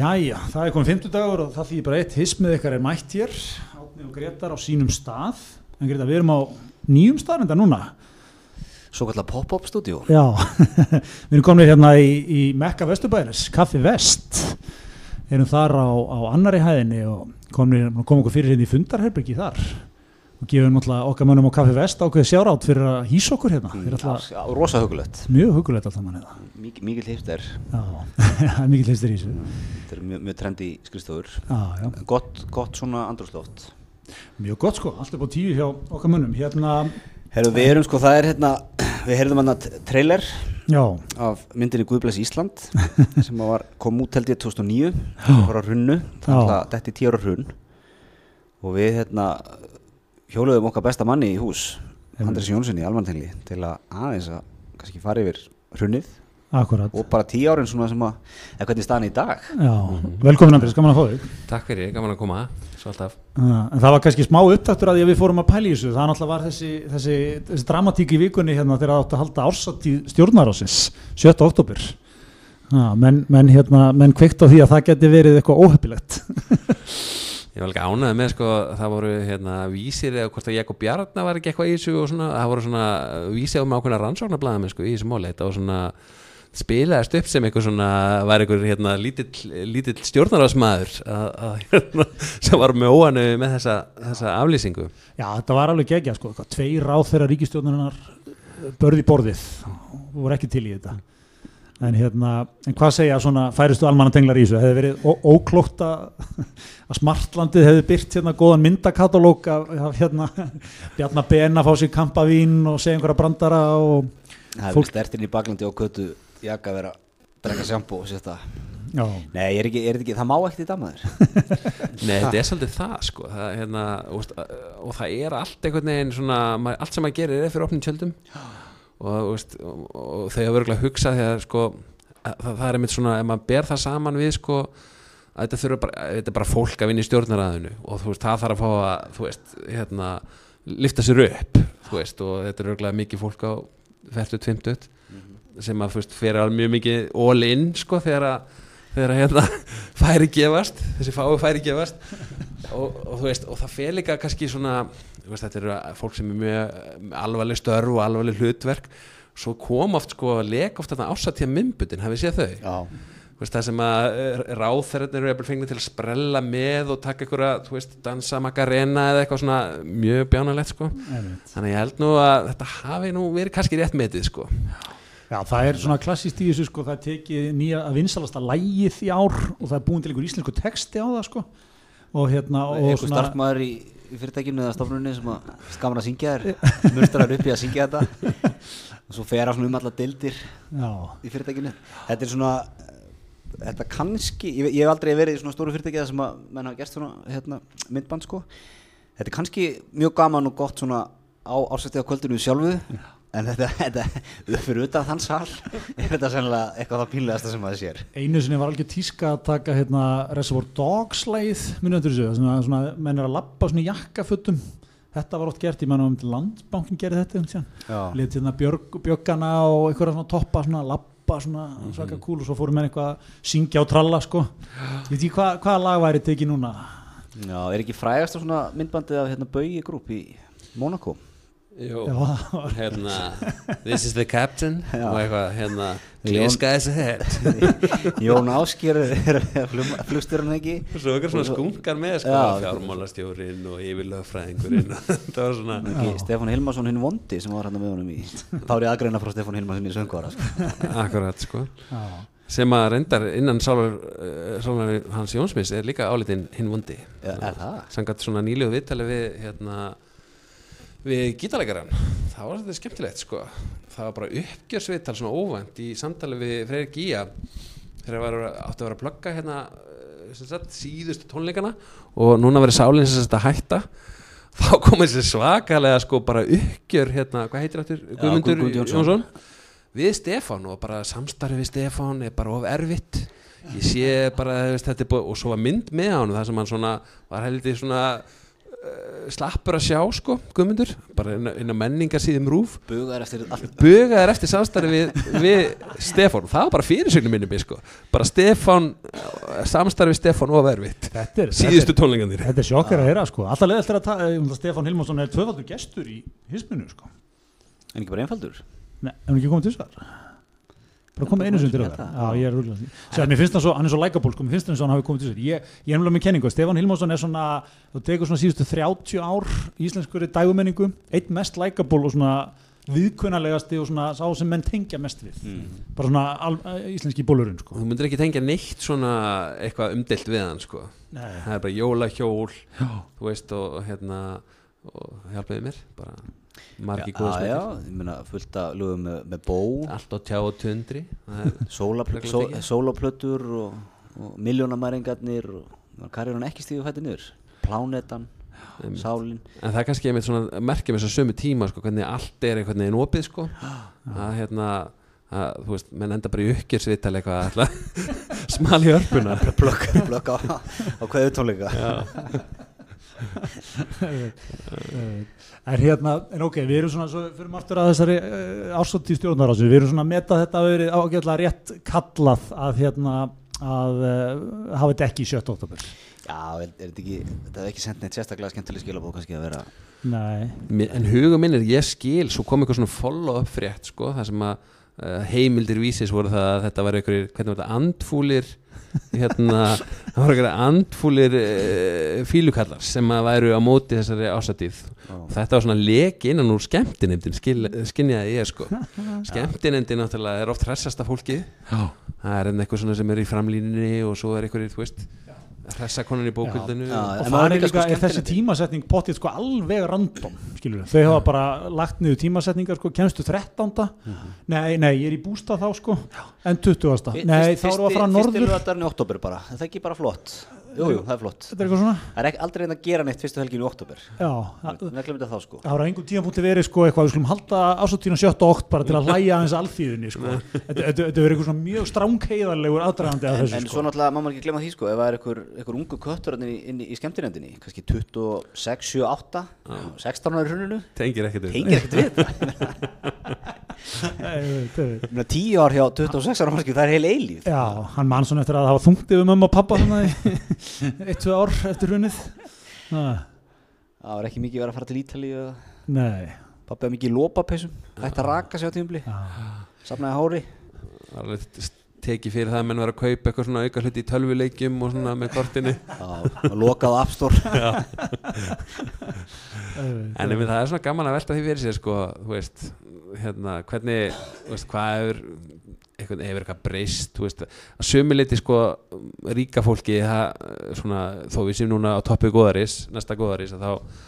Jæja, það er komið 50 dagur og það þýðir bara eitt. Hismið ykkar er mætt hér Átni og Gretar á sínum stað. En Greta, við erum á nýjum stað enda núna. Svo kallar pop-up stúdíu Já, við erum komin hérna í, í Mekka Vesturbæðinis, Kaffi Vest. Erum þar á, á annari hæðinni og komin, kom okkur fyrir hérna í fundarherbyggi þar og gefum náttúrulega okkar mönnum á Kaffi Vest ákveðið sjárátt fyrir að hýsa okkur hérna. Alltaf Já, rosa hugulegt mjög hugulegt alltaf mann hérna. Mik Mikið hlifter Já, það er mikið hlistir í þessu. Þetta er mjög, mjög trendi skristofur Gott, gott svona andrúsloft Mjög gott sko, allt upp á tíu hjá okkar mönnum. Hérna, Herru, við erum sko, það er hérna Við heyrðum hann að trailer já, af myndinni Guðblæs Ísland sem að var, kom út held ég 2009 það var á runnu, þetta í tíu ára runn og við hérna hjóluðum okkar besta manni í hús Andris Jónssoni í Almantengli til að aðeins að kannski fara yfir runnið akkurat. Og bara tíu árin svona sem að eða hvernig staðan í dag? Já, velkomin Andris, gaman að fá þig. Takk fyrir, gaman að koma, svo alltaf. Já, En það var kannski smá upptaktur að því að við fórum að pæla í þessu. Það náttúrulega var þessi, þessi, þessi dramatík í vikunni hérna þegar það átti að halda ársatíð stjórnarásins 7. oktober Já, menn, menn, hérna, menn kveikt á því að það geti verið eitthvað óheppilegt Ég var líka ánægð með sko, það voru hérna vísir eða hvort að Jakob Bjarnar var ekki eitthvað í þessu og svona, það voru svona vísir um ákveðna rannsóknarblæðum sko, í þessu móli, þetta var svona spilaðist upp sem eitthvað svona var eitthvað hérna lítill, lítill stjórnarásmaður að, að, hérna, sem var með óanu með þessa, þessa aflýsingu. Já, þetta var alveg gegja sko, tveir ráð þeirra ríkistjórnarinnar börði borðið og voru ekki til í þetta en hérna, en hvað segja svona færistu almannatenglar í þessu, hefði verið óklókt að smartlandið hefði byrt hérna góðan myndakatalóg af, af hérna Bjarnar Ben að fá sér kampavín og segja einhverja brandara og það er Fólk- stertinn í baklandi og köttu jaka vera að drekka sjampo og sérsta já, Nei, er ekki, er ekki, það má ekkert í damaður Nei, þetta er svolítið það sko. Það, hérna, og, og það er allt einhvern veginn svona, allt sem maður gerir er fyrir opnum tjöldum. Og, og, veist, og, og þau hafa örgulega hugsað þegar sko að, það, það er einmitt svona, ef maður ber það saman við sko að þetta þurfa bara, þetta er bara fólk að vinna í stjórnaræðinu og þú veist, það þarf að fá að þú veist, hérna lifta sér upp, þú veist. Og þetta er örgulega mikið fólk á færtut, fymtut sem að þú veist, fyrir alveg mjög mikið all in sko þegar að þegar að hérna færi gefast þessi fái færi gefast og, og þú veist, og það fer líka kannski svona, veist, þetta eru fólk sem er mjög alvarleg störf og alvarleg hlutverk. Svo kom oft sko, leka oft þarna ásatíða myndbutin, hafið séð þau? Já, veist, það sem að ráþærarnir eru jafnvel fengnir til að sprella með og taka einhverja, þú veist, dansa makarena eða eitthvað svona mjög bjánalegt sko. þannig að ég held nú að þetta hafi nú verið kannski rétt metið sko. já, það er svona klassist í þessu sko, það tekið nýja að vinsalasta lægið í ár og það er búin til einhver íslensku texti á það sko og hérna og einhver starfsmæður í, fyrirtækinu eða stofnunni sem að skaman að syngja þér mörstrar upp í að syngja þetta. Og svo fer svona um alla deildir já, í fyrirtækinu. Þetta er svona þetta kannski, ég, ég hef aldrei verið í svona stóru fyrirtæki sem að menn hafa gert svona hérna, myndband sko. Þetta er kannski mjög gaman og gott svona á ársætti á kvöldinu sjálfu en þetta, þetta fyrir utan þann sal er þetta sennilega eitthvað það pínlegasta sem maður sér. Einu sinni var algjör tíska að taka hérna Reservoir Dogs leið munið eftir þessu, svona, svona menn er að labba svona í jakkafötum. Þetta var oft gert, ég menna um landbankin gerði þetta um tíðan, Já. lit hérna bjöggana og einhverja svona toppa svona labba svona svaka kúl og svo fórum menn eitthvað að syngja og tralla sko. Ég veit ekki hvað, hvaða lag væri tekið núna? Já, er ekki frægast svona myndbandið af hérna Bauji grúp í Monaco Jú, hérna This is the captain og eitthvað hérna Clear skies ahead Jón Ásker er flugstjórun ekki og svo eitthvað svona skunkar með sko, Já. fjármálastjórin og yfirlögfræðingurinn það var svona ekki Stefán Hilmarsson hinn vondi sem var hérna með honum í Tári aðgreina frá Stefán Hilmarsson í söngvara sko. akkurat sko já. sem að reyndar innan sálar, uh, sálar hans Jónsmins er líka álitin hinn vundi Já, er það? sangat svona nýlegu viðtali við hérna við gítarleikaran það var þetta skemmtilegt sko. Það var bara uppgjörsviðtal svona óvænt í samtali við Freyr Gía þegar var átti að vera að plugga hérna eh, sagt, síðustu tónleikana og núna verið sálinn sem að hætta. Þá kom þessi svakalega sko bara uppgjör hérna, hvað heitir áttur, Guðmundur Jónsson. Við Stefán og bara samstarfi við Stefán er bara of erfitt. Ég sé bara þetta er búið og svo var mynd með hann það sem hann svona var heldur svona slappur að sjá sko Guðmundur, bara inn, á- inn á menningarsýðum rúf Bugaðar eftir allt. Bugaðar eftir samstarfi við, við Stefán, það var bara fyrirsögnum minni mig sko, bara Stefán eh, samstarfi við Stefán og er, síðustu tónleikandir þetta er sjokkar að heyra sko. Alltaf leðast er að ta- um, Stefán Hilmarsson er tvöfaldur gestur í hisminu sko. En ekki bara einfaldur? Nei, er hann ekki komið til þessar? Bara komið einu sinni til það. Já, ég er rúglega. Sér, mér finnst hann svo, hann er svo likeable sko, mér finnst hann svo hann hafi komið til þessar Ég, ég er mjög með kenningu, Stefán Hilmarsson er svona þú tekur svona síðustu 30 ár í íslenskur dægumenningu, eitt mest likeable og svona viðkunnalegasti og svona sá sem menn tengja mest við. Bara svona al, íslenski bólurinn sko. þú myndir ekki tengja neitt svona eitthvað umdelt við hann sko. Nei. það er bara jólahjól Já. þú veist og, og hérna og hjálpaði mér bara margi Já, góða já, ég meina fullt af lögum með, með bó. Allt á tjá og tundri. Sólaplötur og, og miljónamæringarnir er hann ekki stíðu fætti niður. Plánetan, Einmitt. Sálin. En það er kannski einmitt svona merkjum þess að sömu tíma sko, hvernig allt er einhvern veginn opið sko. að hérna að, þú veist, menn enda bara í uppgjörsvital eitthvað alltaf smal í örpuna Plökk, á, á hverju tónleika en hérna, en ok, við erum svona svo fyrir aftur að þessari uh, ársótt í stjórnarásu við erum svona að meta þetta að verið ágætlega rétt kallað að hérna að uh, hafa þetta ekki í 7. oktober Já, er, er þetta ekki, þetta er ekki sendt neitt sérstaklega skemmtileg skilabóð kannski að vera Nei, en hugum minn er ég skil svo kom eitthvað svona follow-up frétt sko, það sem að heimildir vísis voru það að þetta var einhverjir, hvernig var þetta andfúlir hérna, það var einhverjir andfúlir uh, fílukallar sem að væru á móti þessari ásatíð þetta var svona leki innan úr skemmtinemdin skinniði ég sko. Skemmtinemdin náttúrulega er oft hressasta fólkið. Það er enn eitthvað svona sem er í framlínunni og svo er einhverjir, þú veist hressakonan í bókuldinu Já, og það er líka sko er þessi tímasetning pottið sko alveg random skilur þau hafa bara lagt niður tímasetningar sko, kemstu 13. nei, nei, ég er í bústa þá sko en 20. nei, þá við að fara norður. lögadarinn í oktober bara, er það ekki bara flott Jú, jú, það er flott. Þetta er eitthvað svona. Það er ekki aldrei reynd að gera neitt fyrstu helgin í oktober já, það Við glemum þetta þá sko. það hafa einhvern tímapunkti verið sko eitthvað, við skulum halda ásóttíðan 7. okt bara til að hlæja aðeins alþýðinni sko. Þetta þetta- þetta verið eitthvað svona mjög stránkeiðarlegur aðdragandi að þessu En sko. svo náttúrulega má maður ekki glemma því sko ef það er einhver, ungu köttur inn í, í skemmtinendinni kannski 26, 7, 8 16 ára í hruninu. Tengir ekkert við 10 ár hjá 26 ára það er heil eilíf Já, hann mann svona eftir að hafa þungt yfir mömmu og pappa svona í eitt, tvö ár eftir hunnið Það var ekki mikið verið að fara til Ítali Nei. Pappi var mikið í lópapeysum Hætti að raka sig á tímubli Já. Safnaði hári. Það var alveg tekið fyrir það að menn var að kaupa eitthvað svona auka hluti í tölvuleikjum og svona með kortinu. Já, og lokað Store. En ef það. er svona gaman að velta því fyrir sér sko, þú veist, hérna hvernig, þú veist, hvað hefur eitthvað, hefur eitthvað breyst þú veist, að sömuleiti sko ríka fólki, það, svona, þó við séum núna á toppi góðaris, næsta góðaris að þá,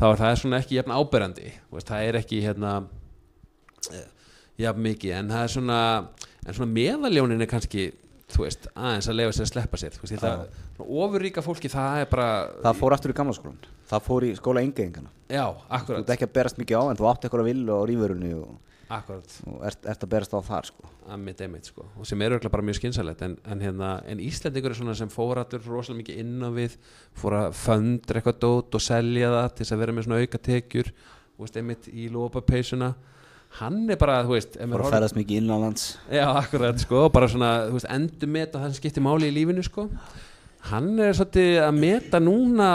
þá er það svona ekki jafn áberandi, þú veist, það er ekki hérna eh, jafn mikið, en það er svona en svona meðaljónin er kannski þú veist, aðeins að lefa sér að sleppa sér þú veist, það, ofurríka fólki, það er bara Það fór aftur í gamla skólan Það fór í skóla engeðingana já, Þú ert ekki að berast mikið á en þú átt eitthvað að vilja á rífurunni og, og ert, ert að berast á þar sko. Einmitt, einmitt, sko. og sem er örgulega bara mjög skynsalegt en, en, hérna, en Íslendingur er svona sem fór allur rosalega mikið inn á við fór að föndra eitthvað dót og selja það til þess að vera með svona auka tekjur og veist, einmitt í lópapeysuna hann er bara, þú veist að horfir- ferðast mikið innanlands. Já, akkurat, sko, bara svona þú veist, endur meta það sem skiptir máli í lífinu sko. hann er svolítið að meta núna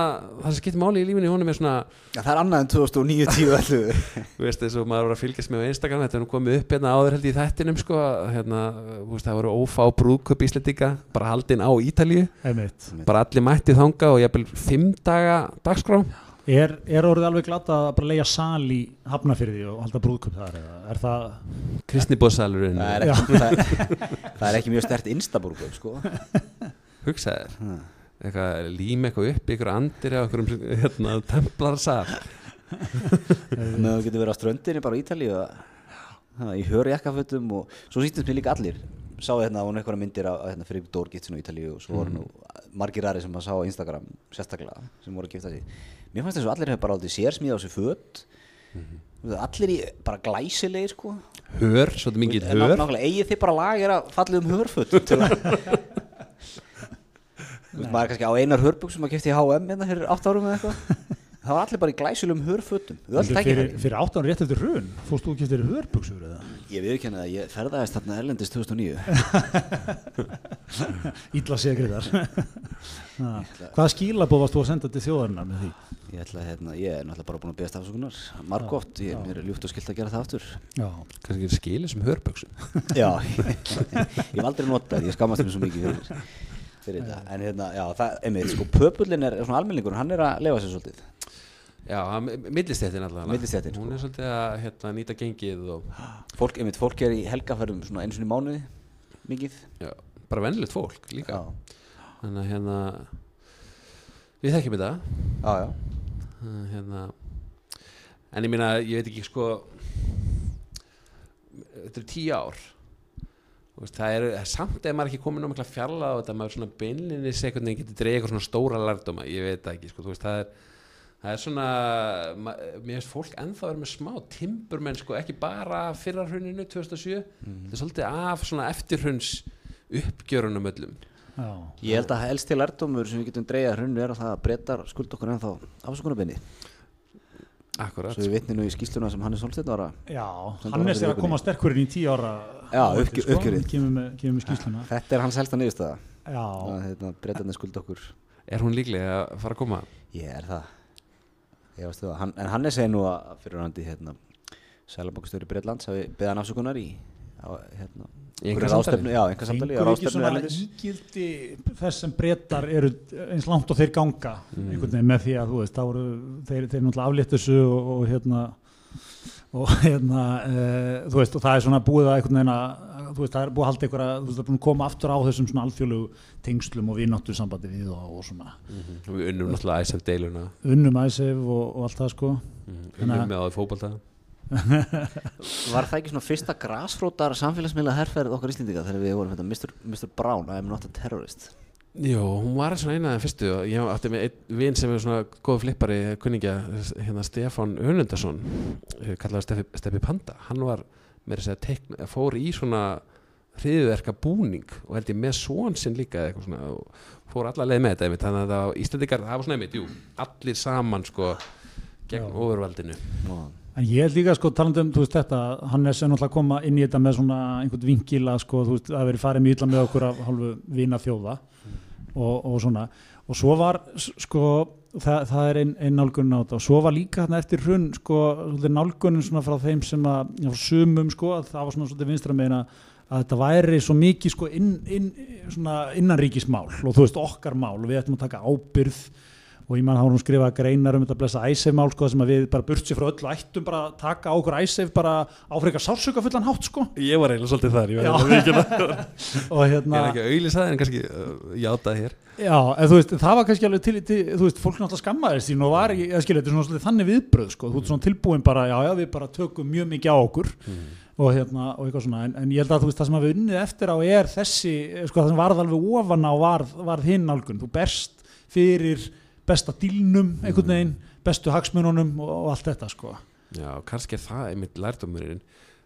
það sem skiptir máli í lífinu honum er svona Já, það er annað en 2009, 10, 11 þú veist eins og maður var að fylgjast með á Instagram þetta er nú komið upp hérna áður held ég í þættinum sko, hérna, þú veist, það voru ófá brúðköp Íslendinga, bara haldin á Ítalíu. Einmitt. Bara allir mætti þanga og dagskrá Er, er orðið alveg glatt að bara leia sal í hafnafyrði og halda brúðköp þar er það, kristnibóðsalurinn það er ekki, það, það er ekki mjög stert instabúrgum sko. hugsaðir Ha. eitthvað lím eitthvað upp ykkur andir eða okkur hérna, templarsal með þú getur verið á ströndinni bara á Ítali og í hör jakkafötum og svo sýttist mér líka allir. Sáðu hérna á einhverja myndir af hérna, fyrir Dórgitsin á Ítali og svo voru nú margir aðri sem maður sá á Instagram sérstaklega sem voru að gifta sig mér fannst þess að allir hefur bara aldrei sér smíða á sig föt. Allir í bara glæsilegir sko. Hör, svolítið mikið hör. nákvæmlega, eigið þið bara lag er að fallið um hörföt til að Þú veist, maður er kannski á einar hörbuxum að kefti í H&M hérna fyrir 8 árum eða eitthvað. Það var allir bara í glæsilegum hörfötum. Öll fyrir, fyrir áttan rétt eftir hrun fórst þú ekki eftir hörbuxur eða Ég viðurkenni að ég ferðaðist þarna Erlendis 2009 ítla segriðar hvaða skilabóð varst þú að senda til þjóðarinnar með því? Ég, ætla, hérna, ég er náttúrulega bara búin að beðast afsökunar. Margótt, ég, mér er ljúft og skilt að gera það aftur. Já, kannski skilir sem hörböksum Já, ég hef aldrei notað ég skammast mér svo mikið fyrir, fyrir þetta. En hérna, já, það, einmitt, sko, pöpullin er svona almenningur, hann er að lefa sér svolítið já, millistéttin allavega. Millistéttin, hún sko. er svolítið að hérna, nýta gengið og fólk, einmitt, fólk er í helgaferðum svona eins og í mánuði mikið. Já, bara venlulegt fólk líka. Já, þannig að hérna við þekkjum þetta. Já, já. Hérna en ég meina, ég veit ekki sko þetta eru tíu ár. Það er samt ef maður ekki komin á mikla fjalla og þetta maður svona beinlinni sekundin getur dreigð eitthvað svona stóra lærdóma ég veit það ekki, sko, þú veist, það er það er svona, mér finnst fólk ennþá verið með smá timburmenn sko, ekki bara fyrra hruninu 2007 þetta er svolítið af svona eftirhruns uppgjörunum öllum. Já, Ég held að helst til lærdómur sem við getum dreigað hrunnu er að það breytar skuld okkur ennþá afsökunarbenni akkurat, svo við vitninu í skýsluna sem Hannes Solsteinn var að já Hannes er að koma sterkurinn í tíu ára Já, áætlun, uppgjö- uppgjörið. kemur með, kemur með skýsluna þetta er hans helsta já, að hérna, breytarnir skuld okkur er hún líklega að fara að koma? Ég er það Ég varstu það, hann, en Hannes segir nú að fyrir hann hérna Sælabankastöri Breitlands hafi beðan afsökunar í á, hérna, einkasamtali? ráðstefnu- Já, einhver samtali, Fengur ekki ráðstefnu svona ígildi þess sem breytar eru eins langt og þeir ganga Mm. einhvern veginn með því að þú veist, þá eru þeir, þeir náttúrulega afléttu þessu og, og hérna og hérna e, þú veist, og það er svona búið að einhvern veginn að þú veist, það er búið að halda einhverja þú veist, það er búið að koma aftur á þessum svona alþjóðlegu tengslum og vinnáttu sambandi við og, og svona. Og við unnum náttúrulega æsef deiluna. Unnum æsef og, og allt það sko. Unnum Þannig að- með á því fótbolta Var það ekki svona fyrsta grasfrótar samfélagsmiðla herrferð okkar Íslendinga þegar við vorum hérna Mr. Mr. Brown, I am not a terrorist? Jó, hún var svona eina af þeim fyrstu. Og ég átti með einn vin sem er svona góð flippari kunningja, hérna Stefán Önundarsson kallaði Steffi, Steffi Panda. Hann var með þess að teikna, fór í svona hriðverka búning og held ég með svon sinn líka eða eitthvað svona og fór alla leið með þetta einmitt, þannig að það var Íslandikar, það var svona einmitt, jú allir saman sko gegn Já. ofurvaldinu. Nú, En ég held líka sko talandi um, þú veist þetta, Hannes er náttúrulega að koma inn í þetta með svona einhvern vinkil að sko, þú veist, að veri farið mjög illa með okkur af hálfu vina þjóða og, og svona, og svo var sko, það, það er ein, ein nálgun á þetta. Og svo var líka þarna eftir hrun sko, nálgunin svona frá þeim sem að, já, sumum sko, að það var svona svolítið vinstra meina að þetta væri svo mikið sko inn, inn, svona innanríkismál og þú veist okkar mál. Og við ættum að taka ábyrð og ég man þá hún skrifað greinar um þetta blessa æsef mál sko sem að við bara burt sér frá öllu ættum bara að taka á okkur æsef bara áfrika sársöka fullan hátt sko. Ég var eiginlega svolítið þar, ég var eiginlega og hérna Ég er ekki að auðlýsa það en kannski uh, játaði hér? Já, en þú veist, það var kannski alveg til, til þú veist, fólk náttúrulega skammaði sín og var eða skilja, þetta er svona svolítið þannig viðbröð sko, þú veist svona tilbúin bara, já, já, við bara tökum mjög mikið á okkur og hérna, og eitthvað svona, en, en ég held að þú veist, það sem að við unnið eftir á er þessi, sko, það sem varð alveg ofan á varð, varð hinn nálgun, þú berst fyrir besta dílnum einhvern veginn, bestu hagsmununum og, og allt þetta, sko. Já, kannski er það einmitt lærdómurinn.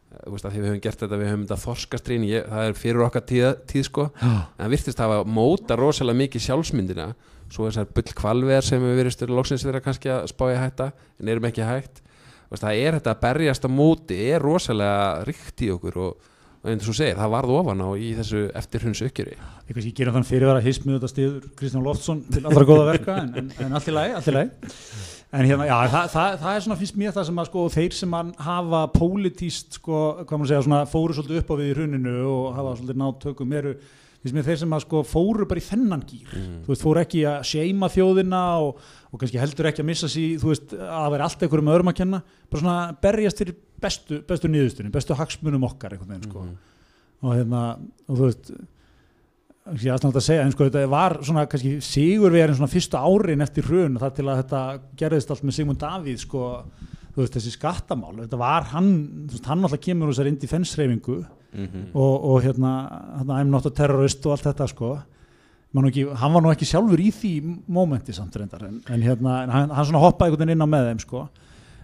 Eh, Þú veist að því við höfum gert þetta, við höfum þetta þorskastrín, ég, það er fyrir okkar tíð, tíð sko, Já. en virtist hafa móta rosalega mikið sjálfsmyndina. Svo þessar bull kvalvegar sem við verið styrir loksins vera kannski að spá í að hætta en erum ekki hægt. Þú veist, það er þetta að berjast á móti, er rosalega ríkt í okkur og, og eins og segir, það varð ofan á í þessu eftirhunds uppgjöri. Ég kannski gerum þann fyrirvara hismið þetta stiður Kristján Loftsson til allra góða verka en, en, en allt í lagi, allt í lagi. En hérna, já, það, það, það er svona finnst mér það sem að sko þeir sem að hafa pólitíst sko, hvað maður segja, svona fóru svolítið upp á við í hruninu og hafa svolítið nátt tökum eru mér þeir sem að sko fóru bara í þennan gýr Mm. þú veist, fóru ekki að seima þjóðina og, og kannski heldur ekki að missa sí þú veist, að það væri allt einhverjum öðrum að kenna. Bara svona berjast fyrir bestu, bestu niðurstunni, bestu hagsmunum okkar veginn, sko. Mhm. og hérna, og þú veist ég aðstæðan að segja, en sko þetta var svona kannski sigur við erum svona fyrstu árin eftir hrun það til að þetta gerðist allt með Sigmund Davíð sko, þú veist, þessi skattamál þetta var hann, þú veist, hann alltaf kemur úr þessar indi fensreifingu Mhm. og, og hérna, hérna I'm not a terrorist og allt þetta sko. Ekki, hann var nú ekki sjálfur í því mómenti samt reyndar en, en hérna, hann, hann svona hoppaði einhvern veginn inn á með þeim sko.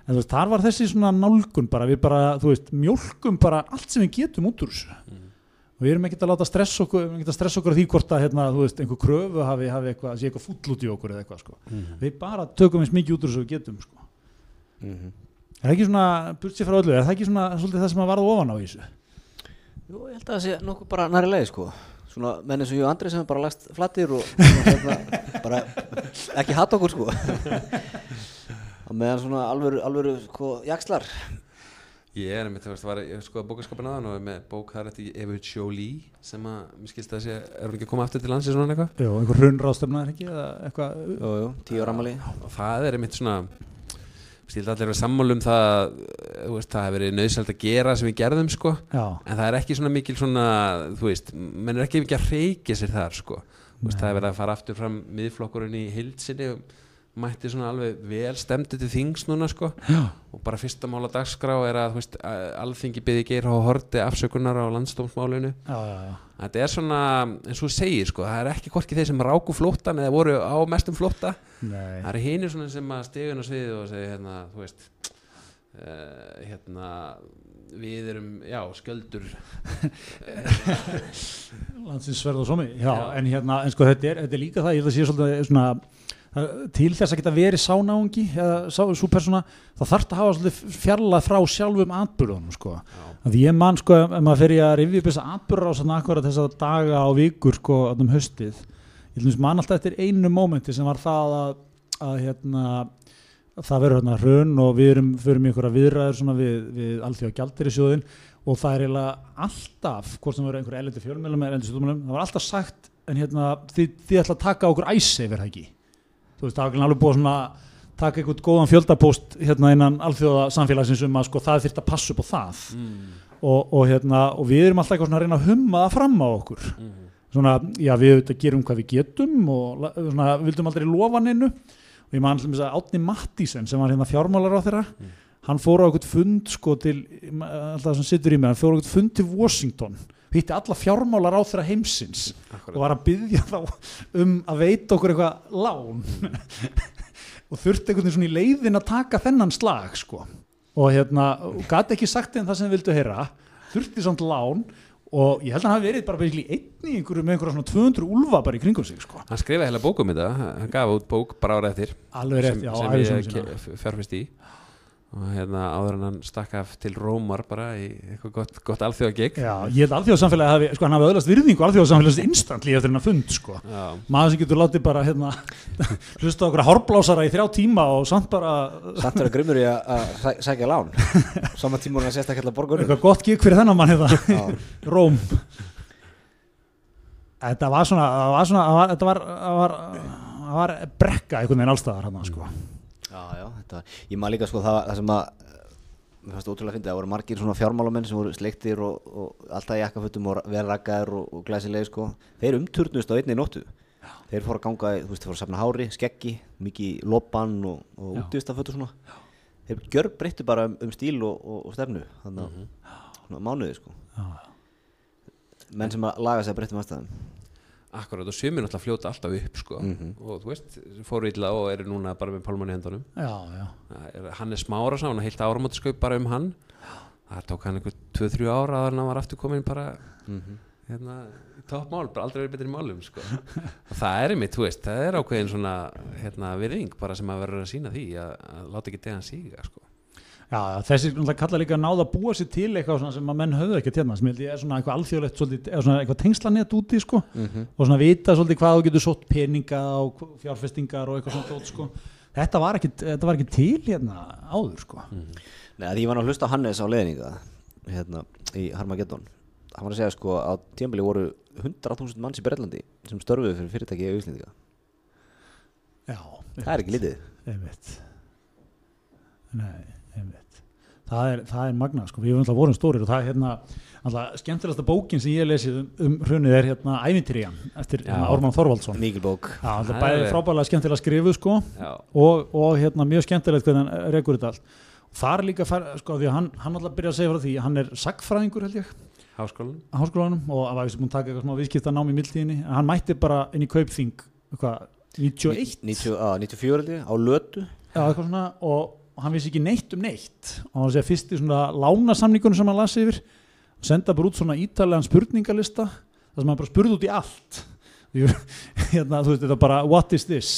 En þú veist, þar var þessi svona nálgun bara, við bara, þú veist, mjólkum bara allt sem við getum út úr þessu. Og við erum ekkert að láta stressa okkur, við erum ekkert að stressa okkur því hvort að, hérna, þú veist, einhver kröfu hafi, hafi eitthvað, sé eitthvað fúll út í okkur eða eitthvað sko, Mhm. við bara tökum eins mikið út úr þessu við getum sko. Mhm. er það ekki svona, burt sér frá öllu, er það ekki svona svolítið það sem að varða ofan á þessu Jú, ég held að það sé nokkuð bara næri leið sko. Svona menn eins og ég og Andri sem er bara lagst flattir og svona, hérna, bara ekki hatt okkur sko. Og meðan svona alvöru, alvöru sko, jakslar Ég er einmitt, þú veist, var ég skoða bókaskapin aðan og er með bók þar eftir Evu Jolie sem að, mér skilst að sé, er hún ekki að koma aftur til landsins svona eitthvað? Jú, einhver hrunráðstöfna er ekki eða eitthvað? Jú, jú, tíu ramali og það er einmitt svona stíl allir að sammála um það veist, það hefur verið nöðsælt að gera sem við gerðum sko, Já, en það er ekki svona mikil svona, þú veist, menn er ekki mikið að reykja sér þar sko, veist, það er verið að fara aftur fram miðflokkurinn í hildsinni og mætti svona alveg vel stemdi til þings núna sko. Já, og bara fyrsta mála dagskrá er að, veist, alþingi byggði geir og horti afsökunar á landstómsmálinu þetta er svona, eins og þú segir sko, það er ekki hvorki þeir sem ráku flóttan eða voru á mestum flótta. Nei, það eru hinir svona sem að stigun á sviðið og segja hérna, þú veist uh, hérna við erum, já, sköldur landsins sverð og somi já, Já. en hérna, en sko þetta er, þetta er líka það ég held að sé svolítið svona til þess að geta verið sánáungi eða persóna, þá þarf það að hafa svolítið fjarlað frá sjálfum atbyrðunum sko. að ég man sko, ef maður fer í að rifja upp þessa atbyrður á svona akkurat þessa daga og vikur sko, um haustið ég held að man alltaf eftir einu mómenti sem var það að, að hérna það verður hérna hrun og við erum fyrir mig ykkur að viðræður svona við, við alþjóða gjaldir í sjóðin og það er eiginlega alltaf, hvort sem verður einhver elendi fjölmjölum eða elendi stjórnmjölum, það var alltaf sagt en hérna, þið, þið ætla að taka okkur æsi það ekki þú veist, það var alveg búið að svona taka einhvern góðan fjöldapóst hérna innan alþjóða samfélagsins um að sko það þyrft að passa upp á það. Mm, og, og hérna, og við erum alltaf eitthvað svona að reyna að humma það fram á okkur. Mm, svona, já við auðvitað gerum hvað við getum og svona, vildum aldrei lofa neinu. Og ég man alltaf að Átni Mattísen sem var hérna fjármálar á þeirra Mm. hann fór á eitthvað fund sko til alltaf sem sittur í mig, hann fór á eitthvað fund til Washington hitti alla fjármálar á þeirra heimsins og akkurat var að byggja þá um að veita okkur eitthvað lán. Og þurfti einhvern veginn svona í leiðin að taka þennan slag sko. Og hérna, og gæti ekki sagt þeim það sem þið vildu heyra. Þurfti samt lán og ég held að hann hafi verið bara basically einn í einhverju með einhverja svona 200 úlfa bara í kringum sig sko. Hann skrifaði heila bók um þetta. Hann gaf út bók bara ára eftir alveg rétt, já, sem ævisöguna ég fjárfest í og hérna áður en hann stakk af til Rómar bara í eitthvað gott, gott alþjóða gig Já, ég held alþjóðsamfélagi hafi, sko, hann hafi öðlast virðingu alþjóðsamfélagist instantly eftir hennar fund, sko. já, Maður sem getur látið bara, hérna, hlusta okkur hárblásara í þrjá tíma og samt bara Samt vera grimmur í að- að sækja lán Saman tíma hún að sést ekki alltaf borgunum eitthvað gott gig fyrir þennan mann, hérna, Já, Róm. Þetta var svona, það var svona, það var, þetta var, það var, það var brekka einhvern veginn allstaðar, hérna, sko. Já, já þetta, Ég maður líka sko það, það sem að Mér fannst ótrúlega að fyndi, það voru margir svona fjármálamenn sem voru sleiktir og, og alltaf jakkafötum og vel raggaðir og, og glæsilegi sko. Þeir umturnust á einni nóttu. Þeir fóru að ganga, þú veist, þeir fóru að safna hári, skeggi, mikið lopan og, og Já. útivistafötu svona. Þeir gjör breyttu bara um, um stíl og, stefnu Þannig að svona mánuði sko. Já, Menn sem að laga sig að breyttum aðstæðum akkurat og sumir náttúrulega fljóta alltaf upp sko. Mhm. og þú veist, fóru illa og eru núna bara með pálmann í hendunum já, já. Er, hann er smára sá, hann heilt áramótaskaup bara um hann það tók hann einhver 2-3 ára að hann var aftur komin bara Mhm. hérna, í toppmál, bara aldrei verið betri í málum sko. og það er einmitt, þú veist það er ákveðin svona hérna, virðing bara sem að verður að sína því að, að láta ekki degan síga sko. Já, þessi náttúrulega kalla líka að náða að búa sér til eitthvað sem að menn höfðu ekki hérna sem ég held ég er svona eitthvað alþjóðlegt svolítið, svona eitthvað tengslanett úti sko. Mhm. og svona vita svolítið hvað þú getur sótt peninga og fjárfestingar og eitthvað svona tótt sko. Þetta var ekki, þetta var ekki til hérna áður sko. Nei, að ég var nú að hlusta Hannes á leðninga hérna, í Harmageddon. Hann var að segja sko á tímabili voru 100.000 manns í Berlandi sem störfuðu fyrir fyrirtæki í Íslendinga Já, það er Það er, magna, sko, við höfum alltaf vorum stórir og það er hérna, alltaf skemmtilegasta bókin sem ég hef lesið um, um hrunið er hérna Ævintýrian eftir Já. hérna, Ármann Þorvaldsson. Mikil bók. Já, alltaf bæði frábæðlega skemmtilega skrifuð sko og, og hérna mjög skemmtilegt hvernig hann rekur þetta allt. Er líka, fær, sko, því að hann, hann alltaf byrja að segja frá því, hann er sagfræðingur held ég. Háskólan á háskólanum og hann var vissi búin að taka eitthvað smá viðskipta nám í mildtíðinni en hann mætti bara inn í kaupþing eitthvað, 91 90, á, 94 held ég, á lötu. Já, svona og hann vissi ekki neitt um neitt. Og hann segja fyrst í svona lánasamningunum sem hann lasi yfir og senda bara út svona ítalegan spurningalista þar sem hann bara spurði út í allt. Hérna, þú veist, þetta bara what is this,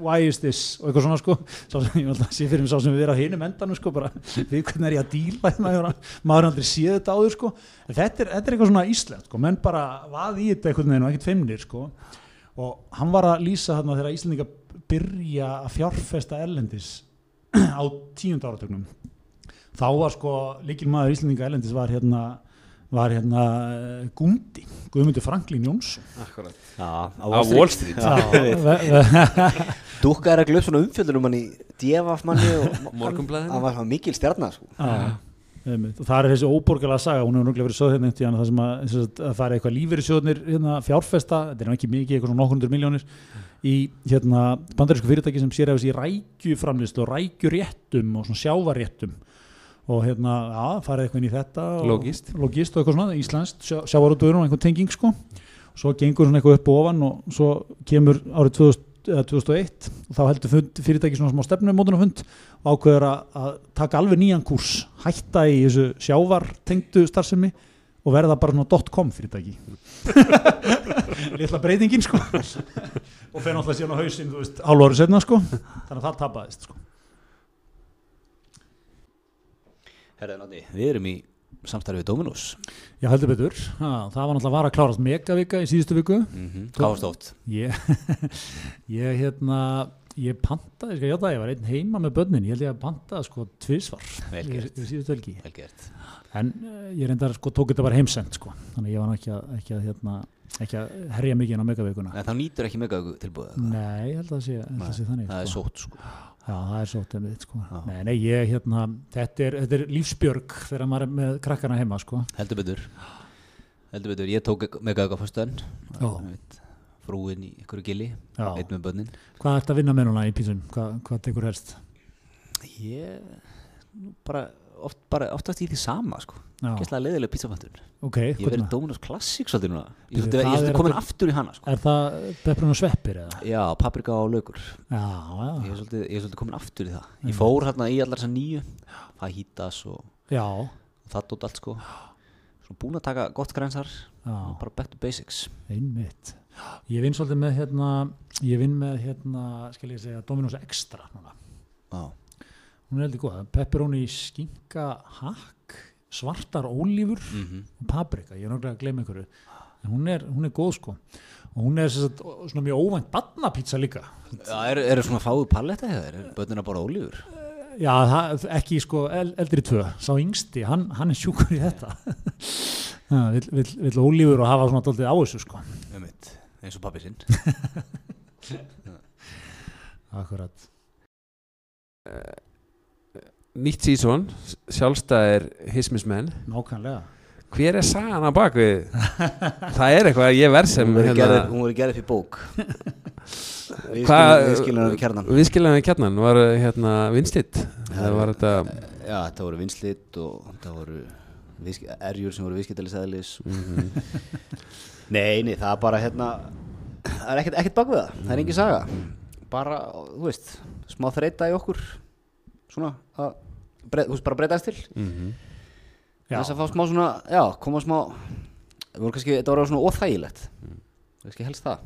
why is this? Og eitthvað svona sko. Sem ég alltaf sé fyrir mig sá sem við erum á hinum endanum sko bara við hvernig er ég að díla hérna, maður aldrei séð þetta áður sko. Þetta er, þetta er eitthvað svona íslenskt sko. Menn bara vaði í þetta eitthvað neginn og ekkert feimnir sko. Og hann var að lýsa hérna þegar Íslendinga byrja að fjárfesta erlendis á tíund áratögnum þá var sko líkil maður Íslendinga erlendis var hérna var hérna eh, Gundi Guðmundur Franklín Jónsson Akkurat Já, á Wall Street. Dúkka er að glöf svona umfjöldunum hann í Djefaf manni og Morgunblaðinu. hann var mikil stjarnar sko. Já. Og það er þessi óborgarlega saga hún hefur náttúrulega verið sögð hérna tíðan það sem að, að fara eitthvað lífeyrissjóðnir hérna, fjárfesta, þetta er nú ekki mikið eitthvað svona nokkur hundur miljónir í hérna, bandarísku fyrirtæki sem sér efis í rækjuframlist og rækjuréttum og svona sjávaréttum og hérna, já, farið eitthvað inn í þetta og, logist og eitthvað svona, íslenskt sjá, sjávarútuður og einhvern tenging sko. Og svo gengur svona eitthvað upp og ofan og svo kemur árið 2000, eða 2001 og þá heldur fund, fyrirtæki svona smá stefnumótunarfund og ákveður að, taka alveg nýjan kúrs hætta í þessu sjávartengdu starfsemi og verða bara svona .com fyrirtæki. Litla breytingin sko. Og fer náttúrulega síðan á veist, hálf ári setna sko. Þannig að það tapaðist sko. Herra, Noddi, Við erum í samstarfið Dominus Já, heldur betur, ha, það var náttúrulega að vara að klárast megavika í síðustu viku. Mm -hmm. Oft? ég, ég hérna ég pantaði, sko, ég það, ég var einn heima með börnin, ég held ég að pantaði sko tvisvar Vel í, gert. í síðustu helgi. Vel gert. En uh, ég reyndar sko tók þetta bara heimsend sko, þannig ég var ekki að, ekki að hérna, ekki að herja mikið inn á megavikuna En þá nýtur ekki mega tilbúið Nei, ég held að það sé, sé þannig Það er sko. sótt sko Já, það er sótt einmitt sko. Já. Nei, nei, ég hérna þetta er, þetta er lífsbjörg þegar maður er með krakkana heima sko. Heldur betur Heldur betur, ég tók eitthvað fyrstun Já. Frúin í ykkur gili. Einn með börnin Hvað ert að vinna með núna í písun? Hvað, hvað tekur helst? Ég bara, oft, bara oftast í því sama sko. Gæslega leiðilega pizzafattur ok, Ég hvernig? Dominus Classic svolítið núna. Ég svolítið, það svolítið er komin aftur- í hana sko. Er það pepprun og sveppir eða? Já, paprika og laukur. Já, já, svolítið, ég er svolítið komin aftur í það. Mm. Ég fór hérna í allar þessar nýju. Fajitas og já, það dótt allt sko. Svo búin að taka gott grænsar já, Bara back to basics. Einmitt. Ég vinn svolítið með hérna, ég vinn með hérna, skal ég segja, Dominos Extra núna. Já, Hún er heldur góð, pepperoni skinka hakk, svartar ólífur mm og paprika, ég er náttúrulega að gleyma einhverju. En hún er, hún er góð sko. Og hún er sem sagt, svona mjög óvænt badnapizza líka. Já, eru er svona fáið palletta hjá þér? Er börnina bara ólífur? Já, það, ekki sko el, eldri tvö, sá yngsti, hann, hann er sjúkur í þetta. Vill, vill, vill ólífur og hafa svona daldið á þessu sko. Um eins og pappi sinn Akkurat. Nýtt sísón, sjálfstæðir hismismenn. Nákvæmlega. Hver er sagan á bakvið? það er eitthvað að ég verð sem Hún voru gerð- hún voru gerð upp í bók. Hvað- Við skilum við kjarnan Viðskiljaðan við kjarnan var hérna vinslitt Það var þetta Já, þetta voru vinslit og þetta voru viðsk- erjur sem voru viðskiptælisæðlis Mhm. Nei, nei, það er bara hérna Það er ekkert, ekkert bak við það, það er engin saga. Bara, þú veist, smá þreita í okkur Svona, að breyt, þú veist, bara breytast til Mhm. Já. Þess að fá smá svona, já, koma smá Það voru kannski, þetta voru svona óþægilegt Kannski helst það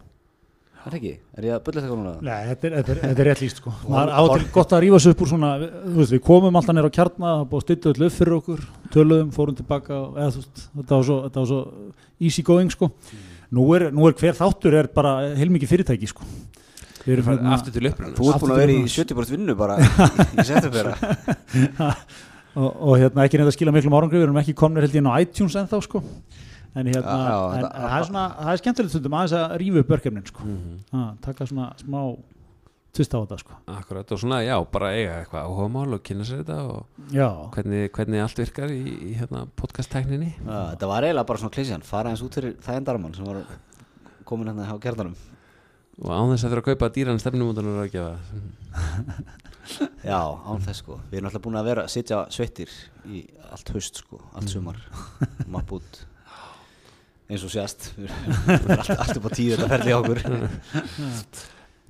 Er það ekki? Er ég að bulla þetta núna? Nei, þetta er, þetta er, þetta er rétt líst sko. Maður á til gott að rífa sig upp úr svona, þú veist, við komum alltaf nýra á kjarna, það er búið að stilla öll upp fyrir okkur, töluðum, fórum tilbaka, og- eða þú veist, þetta var svo, þetta var svo easy going sko. Nú er, nú er hver þáttur er bara heilmikið fyrirtæki sko. Við erum hérna, Aftur til uppruna Þú ert búin að vera í Aftur 70% vinnu bara í september og, og hérna ekki neitt að skila miklum árangri, við erum ekki komnir held ég inn á iTunes ennþá sko. en hérna, Já, já, en, en það er svona það er skemmtilegt stundum aðeins að rífa upp verkefnin sko. Mhm. að taka svona smá tvist á þetta sko. Akkurat og svona, já, bara eiga eitthvað áhugamál og kynna sér þetta og já, hvernig, hvernig allt virkar í, í hérna, podcast-tækninni þetta var eiginlega bara svona klísjan fara eins út fyrir það endarmann sem var komin hérna á gerðanum og án þess að þurfa að kaupa dýran stefnumótanar að gefa. Já, án þess sko. Við erum alltaf búin að vera að sitja sveittir í allt haust sko, allt sumar. Mapp út. Eins og sést við erum alltaf, alltaf upp á tíu þetta ferli á okkur.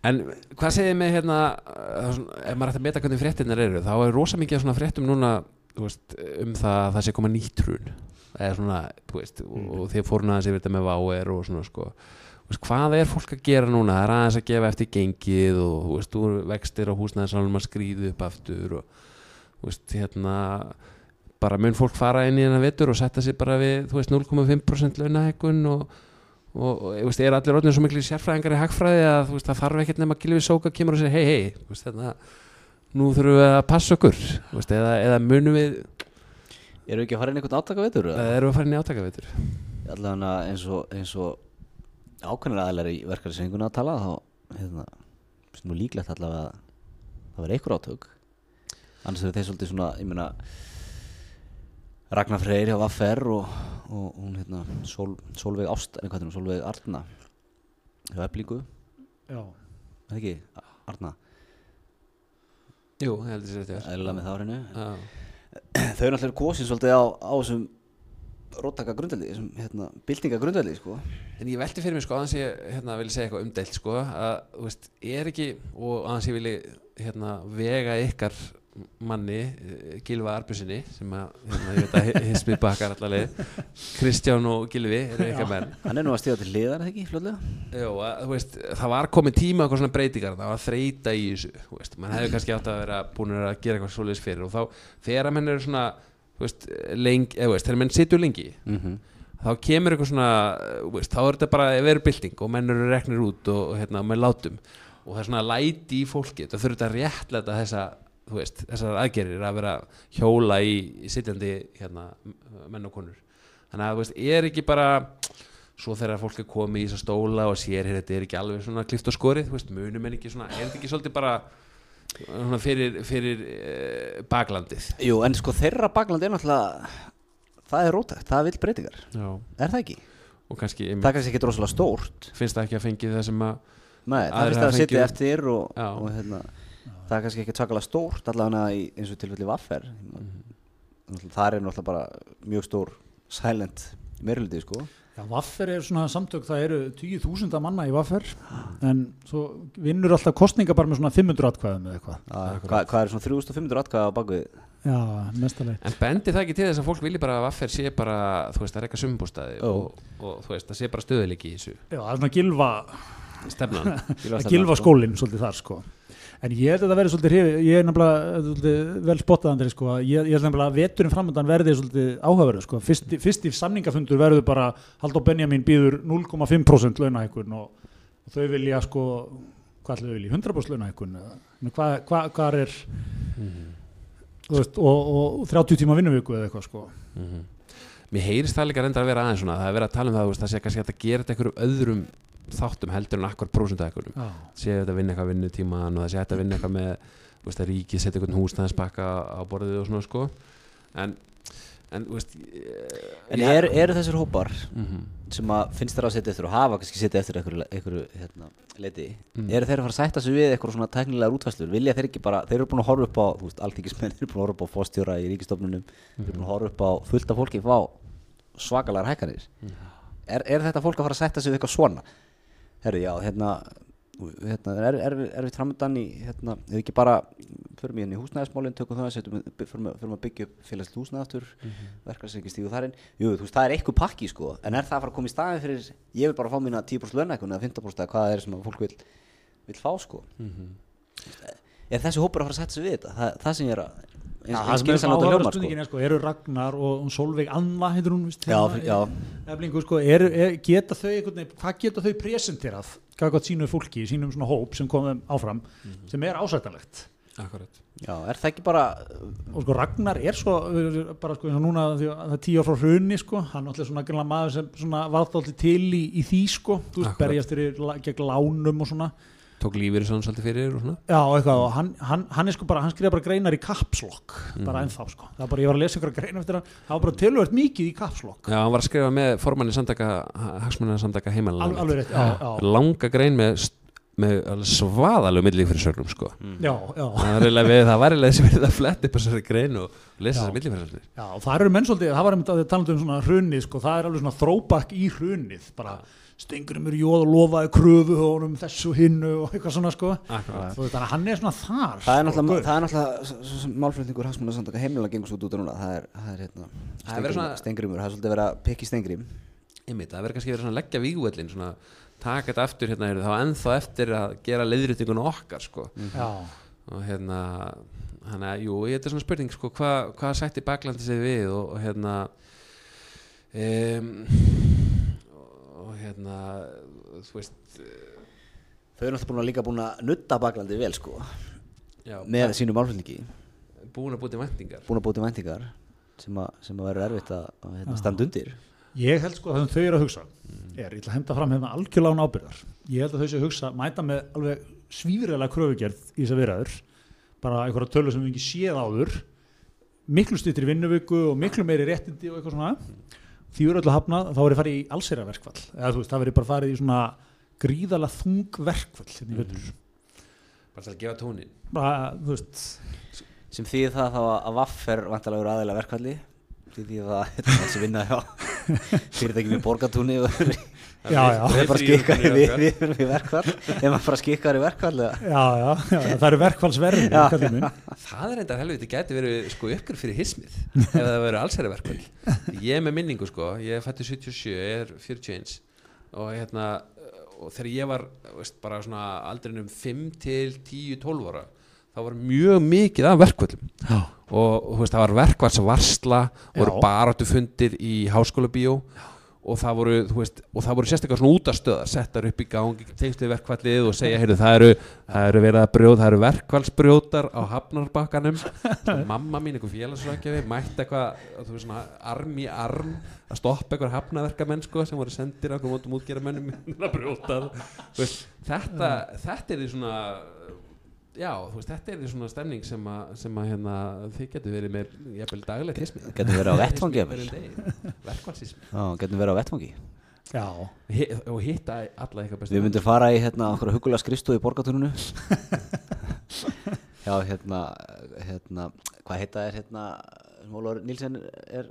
En hvað segir með hérna ef maður ætti að meta hvernig fréttinnar eru þá er rosa mikið svona fréttum núna veist, um það að það sé koma nýtt hrun. Eða svona, þú veist og, og þið fórun aðeins yfir þetta með váer og svona sko veist, hvað er fólk að gera núna? Það er aðeins að gefa eftir gengið og þú veist, þú vextir á húsnæðisalum að skríðu upp aftur og þú veist, hérna bara mun fólk fara inn í hennar vetur og setja sig bara við, þú veist, 0,5% launahækkun og, og, og veist, er allir orðin svo miklu sérfræðingar í hagfræði að veist, það þarf ekkert nema að Gilvi Sóka kemur og segir hei, hei, þú veist, hérna nú þurfum við að passa okkur. Veist, eða, eða munum við Erum við ekki að fara inn í einhvern átaka eða? Erum við að fara inn í átaka vetur Allavega eins og, eins og ákveðnir aðlar í verkefnisenguna að tala þá hérna, finnst nú líklegt allavega að það verði einhver átök. Annars eru þeir svolítið svona ég meina Ragnar Freyr hjá Vaffer og, og hún hérna Sól, Sólveig Ást, en hvað er hún, Sólveig Arna hjá Eblingu, já, er það ekki, A- Arna? Jú, ég held þessi þetta með það á hreinu. Já, þau eru náttúrulega kosin svolítið á, á þessum róttaka grundveldi, þessum hérna, byltinga grundveldi sko. En ég velti fyrir mig sko aðeins ég hérna, vil segja eitthvað umdeilt sko að þú veist, er ekki og aðeins ég vilji hérna, vega ykkar manni eh, Gilva Arbjörnsinni sem að hérna, ég veit að hismið bakkar allaveg Kristján og Gilvi eru ykkar menn. Hann er nú að stíða til hliðar eða ekki, fljóðlega Jó, að, þú veist, það var komið tíma eitthvað svona breytingar, það var þreita í þessu þú veist, mann hefði kannski átt að vera búin að gera eitthvað svoleiðis fyrir og þá þegar menn eru svona veist, lengi, eða veist, þegar menn situr lengi mm þá kemur eitthvað svona veist, þá er þetta bara verið bylting og menn eru reknir út og, og hérna, menn látum og það er svona læti í fólki það þurfa þetta að réttlega þessa þessar aðgerir að vera hjóla í, í sitjandi hérna, menn og konur. Þannig að veist, er ekki bara svo þegar fólk er komið í þessa stóla og sér hér, þetta er ekki alveg svona klift og skorið munum en ekki svona, er þetta ekki svolítið bara fyrir, fyrir eh, baklandið. Jú, en sko þeirra bakland er náttúrulega það er rótækt, það vil breytingar. Já. er það ekki? kannski, Það kannski ekki rosalega stórt. finnst það ekki að fengi það sem að Nei, það finnst það að sitja eftir og, og hérna, það er kannski ekki tvakalega stórt allavega í, eins og tilfelli vaffer. Mhm. það er náttúrulega bara mjög stór silent meiruliti sko Já, Vaffer er svona samtök, það eru 10.000 manna í Vaffer en svo vinnur alltaf kostninga bara með svona 500 atkvæðum eða eitthvað. Að- hvað, hvað er svona 3500 atkvæða á bakvið Já, mestalegt. En bendi það ekki til þess að fólk vilji bara að vaffer sé bara, þú veist, það er eitthvað sumbústaði og, og þú veist, það sé bara stöðuleiki í þessu Já, það er svona gilva, stefnan að gilva skólinn svolítið þar sko. En ég held að það verði svolítið hrifið, ég er nefnilega svolítið, vel spottað Andri sko, ég, ég held nefnilega að veturinn framöndan verði svolítið áhugaverðu sko. Fyrst, fyrst í samningafundur verður bara Halldór Benjamin býður 0,5% launahækkun og, og þau vilja sko, hvað ætlaðu vilja, 100% launahækkun eða, en hvað, hvað, hvað er, þú veist, og, og 30 tíma vinnuviku eða eitthvað sko. Mhm. Mér heyrist það líka reyndar að vera aðeins svona það er verið að tala um það, það sé kannski að þetta einhverjum öðrum þáttum heldur en akkur prósundahækkunum Já. sé þetta að vinna eitthvað vinnutíman og það sé þetta að vinna eitthvað með þú veist, að ríkið setja einhvern húsnæðispakka á borðið og svona sko. En, en þú veist En eru er þessir hópar mm sem að finnst þér að setja eftir og hafa kannski setja eftir einhverju, hérna, leiti Mm. eru þeir að fara að sætta sig við eitthvað svona tæknilegar útfæslur vilja þeir ekki bara, þeir eru búin að horfa upp á þú veist, alþingismenn, þeir eru búin að horfa upp á fóstjóra í ríkistofnunum, þeir eru búin að horfa upp á fullt af fólki fá svakalar hækkanir er, er þetta fólk að fara að sætta sig við eitthvað svona herru, já, hérna hérna, er, er, er við framöndan í hérna, ef ekki bara förum í henni húsnæðismálin, tökum það, setjum, förum, förum að byggja upp félagslegt húsnæð aftur mm -hmm. verkarsæki stígu þar inn. Jú, þú veist, það er eitthvað pakki sko, en er það að fara að koma í staðin fyrir ég vil bara fá mína 10% lönnækun eða 15% eða hvað það er sem fólk vil, vil fá sko. Er þessi hópur að fara að setja sig við þetta. Það, það sem ég er að Já, það sem er skynsamlegt að áhugaverða hljómar, er sko, eru Ragnar og Solveig Anna heitir hún vist Já, hérna já. Eflingu, sko, er, er, geta þau veginn, hvað geta þau presenterað hvað gott sínu fólki, sínum svona hóp sem komum áfram, Mhm. sem er ásættanlegt? Akkurat. Já, er það ekki bara og sko Ragnar er svo bara sko eins og núna því að það er tíu ár frá hrunni sko, hann er alltaf svona grunlega maður sem svona varðáldi til í, í því sko, þú veist, berjast la- gegn lánum og svona tók lífið svona svolítið fyrir og svona. Já, eitthvað, og hann, hann, hann er sko bara, hann skrifa bara greinar í kapslokk, bara ennþá sko. Það er bara, ég var að lesa ykkur grein eftir hann það var bara tilvægt mikið í kapslokk Já, hann var að skrifa með formanni samtaka hagsmunna samtaka Al, heimalega alveg rétt, já, já, langa grein með, með alveg svaðalegu millík fyrir sögnum sko. já, já, það var við, það var eiginlega þessi verið að fletta upp þessari grein og lesa þessari millík fyrir sögnum já, og það eru menn svolítið, það var einmitt að þið talandi um svona hrunið sko, það er alveg svona throwback í hrunið bara stengurum er jóð og lofaði kröfu og honum þessu hinnu og eitthvað svona sko. Akkurat. Þú veist, þannig að hann er svona þar Það er sko, náttúrulega, er málflutningur hagsmunna samtaka heimilega gengur svo út núna, það er, það er hérna Það er verið svona- Stengrimur, það er svolítið verið að pikki Stengrim Einmitt, það verður kannski verið svona að leggja vígvöllin svona taka þetta aftur hérna þá ennþá eftir að gera leiðréttinguna okkar sko. já, og hérna hann að, jú, þetta er svona spurning sko, hvað hva sætti baklandi sig við og, og hérna um, og hérna þú veist Þau eru náttúrulega búin að líka búin að nutta baklandi vel sko. Já, með sínu málflutningi, búin að búti væntingar. Búin að búti væntingar sem að, sem að verður erfitt að, hérna, standa undir. Ég held sko að það þau eru að hugsa er, ég ætla að henda fram hérna algjörlega án ábyrðar ég held að þau séu að hugsa, mæta með alveg svífriðlega kröfugerð í þess að viðræður bara einhverja tölu sem við ekki séð áður miklu stýttir vinnuviku og miklu meiri réttindi og eitthvað svona því eru öllu að hafna, þá verið farið í allsera verkfall eða þú veist, það verið bara farið í svona gríðalega þung verkfall hérna í veitur bara til að gefa tónin bara, þú veist sem þýðir það þá að- að vaff er vantalega verið aðeila verkvalli því því að það er þessi vinna hjá fyrirtæki með borgatúni og við Já, já. erum bara skikkar við, við erum í verkvall ef maður bara skikkar í verkvall eða? já, já, það eru verkfallsverði Já. kallinn minn. það er enda helviti gæti verið sko uppgjör fyrir hismið ef það verið allsæri verkvöld ég er með minningu sko, ég er fættur 77 ég er 41 og hérna og þegar ég var veist, bara svona aldrinum 5 til 10, 12 ára þá var mjög mikið af verkvöldum Já. og veist, það var verkvallsvarsla voru Já. baráttu fundir í háskóla bíó og voru, og það voru sérstaklega svona útastöðar settar upp í gangi, tengslu verkvallið og segja, heyrðu, það eru, það eru verið að brjóð, það eru verkvallsbrjótar á hafnarbakkanum. Mamma mín, einhver félagsrækjafi mætti eitthvað, þú veist, svona arm í arm að stoppa einhver hafnaverkamenn sko, sem voru sendir á einhver mótum veist, þetta, þetta er því svona já, þú veist, þetta er því svona stemning sem að, sem að hérna, þið getur verið með jafnvel daglegt hismið Getur verið á vettvangi, jafnvel. verkvallsismi Já, getum verið á vettvangi. Já, Hi- og hitta alla eitthvað bestu Við myndum fara í hérna okkur hugulega skrifstofu í borgatúrunu Já, hérna, hérna, hvað heita er hérna, Ólafur Nílsen er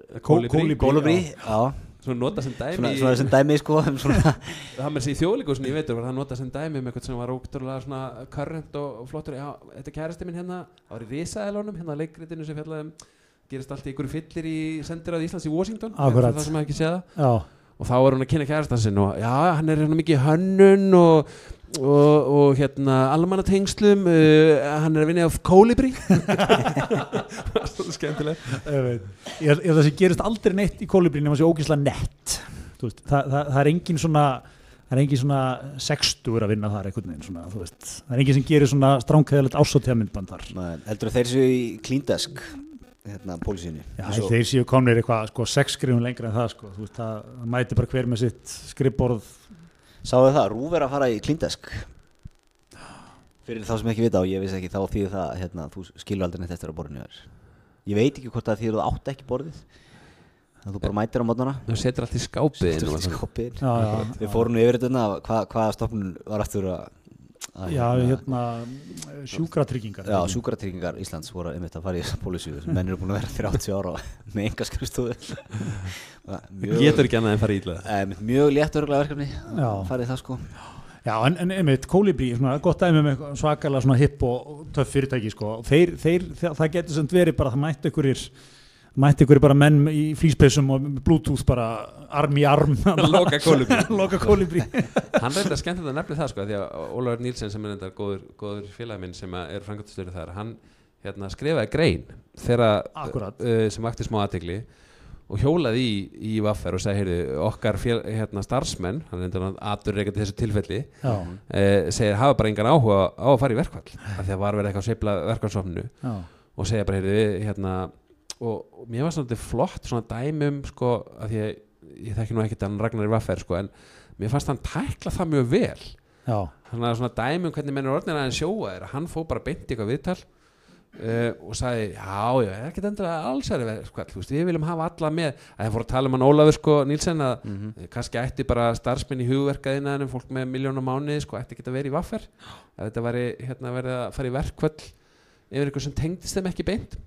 já, svona nota sem dæmi svona, svona sem dæmi sko, um svona, það með þessi þjóðleikursin ég veitur var það nota sem dæmi um eitthvað sem var ótrúlega svona current og, og flottur. Já, þetta er kærasti minn hérna, það var í risaðalónum hérna leikritinu sem fjallaði um gerist allt í ykkur fyllir í sendiráð Íslands í Washington Akkurat. það sem hafa ekki séð það. Já, og þá var hún að kynna kærastan sinn og já, hann er hérna mikið hönnun og, og, og hérna almannatengslum uh, hann er að vinna á Kolibri. Skemmtileg ég held að það sem gerist aldrei neitt í kólibri nema sé ógislega nett. Þú veist, það, það, það er engin svona það er engin svona sextur að vinna þar einhvern veginn svona, þú veist. Það er engin sem gerir svona stránkæðilegt ásóttíðamindband þar. Nei, heldur þeir séu í clean-desk hérna, pólisíunni Já, þeir séu komnir eitthvað sko, sex skrifum lengra en það sko. Þú veist, það, það mæti bara hver með sitt skrifborð Sáðu það, Rúf er að fara í clean-desk. Fyrir þá sem ekki vita og ég vissi ekki þá þýðir það hérna, þú skilur aldrei neitt eftir að borðinu er Ég veit ekki hvort það þýðir þú átt ekki borðið. Þannig að þú bara mætir á mótnana þú setur allt í skápið Við fórum nú yfir þetta hvað, hvaða stofnun var aftur að, að já, hérna sjúkratryggingar Já, sjúkratryggingar Íslands voru einmitt að fara í þessa pólisíu sem menn eru búin að vera 30 ára með enga skrifstofu getur ekki annað en fara ítla Eh, mjög létt örgulega verkefni að fara í það sko. Já, en, en einmitt, Kolibri, svona, gott dæmi með eitthvað svakalega svona hipp og töff fyrirtæki, sko. Þeir, þeir, það, það getur sem verið bara, það mætti einhverjir, mætti einhverjir bara menn í flýspesum og bluetooth bara arm í arm. Loka Kolibri. hann reynda skemmt að nefna það sko því að Ólafur Nílsen sem er reynda góður, góður félag minn sem er frangatastöru þar hann hérna, skrifaði grein Akkúrat. uh, sem vakti smá aðtegli og hjólaði í, í vaffer og sagði, heyrðu, okkar fél, hérna, starfsmenn, hann er endur aður reykjandi þessu tilfelli, eh, segir hafa bara engan áhuga á að fara í verkvall af því að var verið eitthvað að sveifla verkvallsofninu já, og segja bara, heyrðu, við, hérna og, og mér var svona flott svona dæmum, sko, að að ég þekki nú ekkert hann Ragnar í vaffer, sko, en mér fannst hann tækla það mjög vel. Já, þannig að svona dæmi um hvernig menn er orðin að sjóa er að hann fór bara beint eitthvað viðtal uh, og sagði já, já, er ekkert endur að alls er sko, veist, við viljum hafa alla með. Að það fór að tala um hann Ólafur sko, Nílsen að mm kannski ætti bara starfsmenn í hugverkaðina en fólk með miljónum mánuði sko, ætti ekki að vera í vaffer að þetta væri hérna, verið að fara í verkvöld yfir eitthvað sem tengdist þeim ekki beint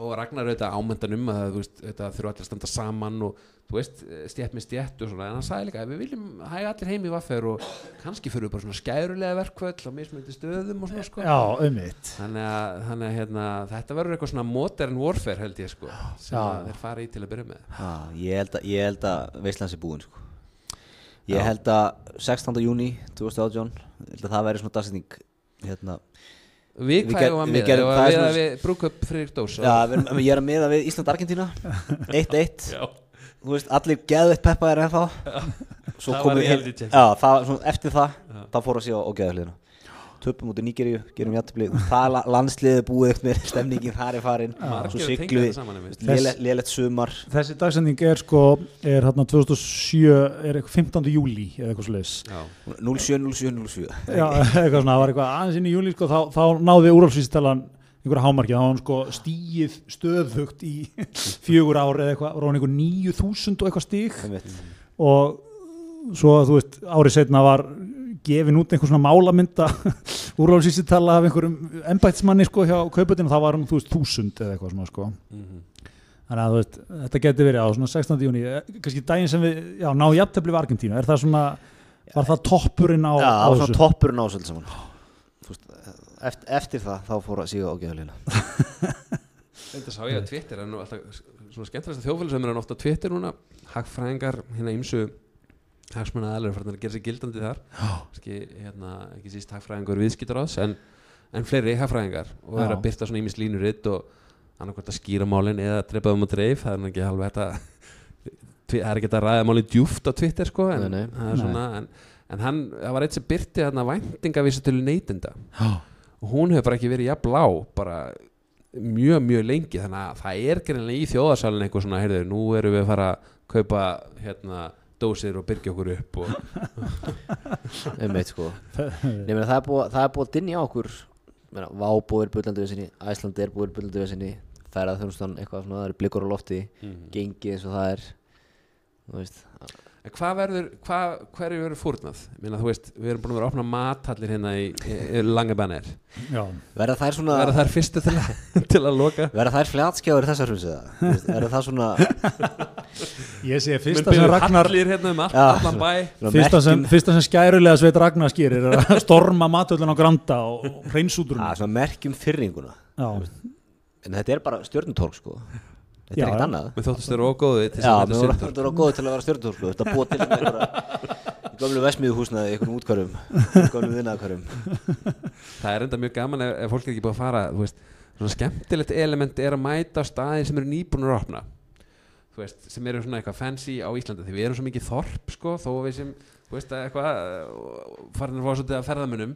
og Ragnar auðvitað ámyndan um að þú veist, þetta þurfa allir að standa saman og þú veist, stjætt með stjætt og svona en hann sagði líka að við viljum hæga allir heim í vaffer og kannski fyrir við bara svona skærulega verkvöld á mismöndi stöðum og svona sko já, ummitt þannig að, þannig að hérna, þetta verður eitthvað svona modern warfare held ég sko sem Já. að þeir fara í til að byrja með Ha, ég held að, ég held að Veistlands er búinn sko. Ég Já. held að 16. júni 2018 ég held að það væri svona dagsetning hérna, Við Við hvað ger- erum að við miða? það er að svona- við, við brúk upp Friðrik Dós Já, við ég er að miða við Ísland-Argentína. 1-1 Já. Þú veist, allir geðveitt peppaðir ennþá. Svo Það komum var við- það, eftir það þá fór að á, á geðveitlina Töpum út í Nígeríu, gerum jættibli Það er la- landsliðið búið eftir mér Stemningin þar er farin Svo. Þess- Lélegt sumar þessi dagsending er sko er hérna 2007 er eitthvað 15. júli eða eitthvað sliðis Já. 07, 07, 07 já, eitthvað svona, það var eitthvað aðeins inn í júli sko, þá, þá náði úrvalsvístalan einhverja hámarki, þá var hann sko stíið stöðhugt í fjögur ár eða eitthvað, var hann einhver 9000 og eitthvað stík og svo þú veist, árið setna var gefin út einhver svona málamynda úrvalsvístala af einhverjum embætsmanni sko hjá kauputinu, þá var hann þú veist þúsund eða eitthvað svona sko. Mhm. þannig að þú veist, þetta geti verið á svona 16. júni, eh, kannski daginn sem við já, ná jafntefli við Argentínu, er það svona var það toppurinn á, Já, það var svona toppurinn á veist, eftir, eftir það þá fór að síga á geðveitlina Þetta sá ég að Twitter er nú alltaf svona skemmtilegsta þjóðfélagsum er ofta á Twitter núna. Hagfræðingar hérna ymsu hagsmunna aðalur fyrir að gera sér gildandi þar Ski, hérna, ekki síst hagfræðingur viðskiptaráðs en, en fleiri hagfræðingar og er Já. að byrta svona ímis línuritt og annarkvæmt að skýra málin eða drepa um og dreif það er nú ekki alveg þetta það er ekki þetta að ræða málin djúft á Twitter sko en, Nei, nei. það er svona, en, en hann, það var eitt sem byrti þarna væntingavísa til neytinda Já. og hún hefur bara ekki verið jafn blá bara mjög mjög lengi þannig að það er greinlega í þjóðarsalinn eitthvað svona, heyrðu, nú erum við að fara að kaupa hérna dósir og byrgja okkur upp og Einmitt sko. Nei, meni, það, er búið, það er búið að dinja okkur. Meina, Vá búið er bullandi við sinni Æsland er búið er bullandi við sinni Ferðað þjónustan eitthvað svona, það eru blikur á lofti Gengi eins og það er Þú veist en hvað verður, hvað, hverju verður fórnað? Minna, þú veist, við erum búin að vera að opna matallir hérna í, í, í lange bannir Já. Verða þær svona verða þær fyrstu til, að- til að loka? Verða þær fljatskjáður þessar hruns eða? Verða það svona, Ég sé fyrsta sem Ragnar hallir hérna um all, Já. allan bæ. Fyrsta sem, sem skærulega sveit Ragnar skýrir er að storma matöllin á Granda og, hreinsútrun að, Svona merkjum fyrringuna Já, En þetta er bara stjörnutólk sko Þetta er ekkert annað. Mér þóttust þeir ógóði til að voru syndur þetta var góð til að vera sko. Þetta búið til með einhverja Gömlu vesmiðu húsnaði, einhverjum útkværum Gömlu vinnaðkværum Það er enda mjög gaman ef, ef fólk er ekki búið að fara þú veist, svona skemmtilegt element er að mæta á staði sem eru nýbúnur að opna. Þú veist, sem eru svona eitthvað fancy á Íslandi því við erum svo mikið þorp sko, þó að við sem, þú veist, að eitthvað uh, farin að fá svolítið að ferðamunum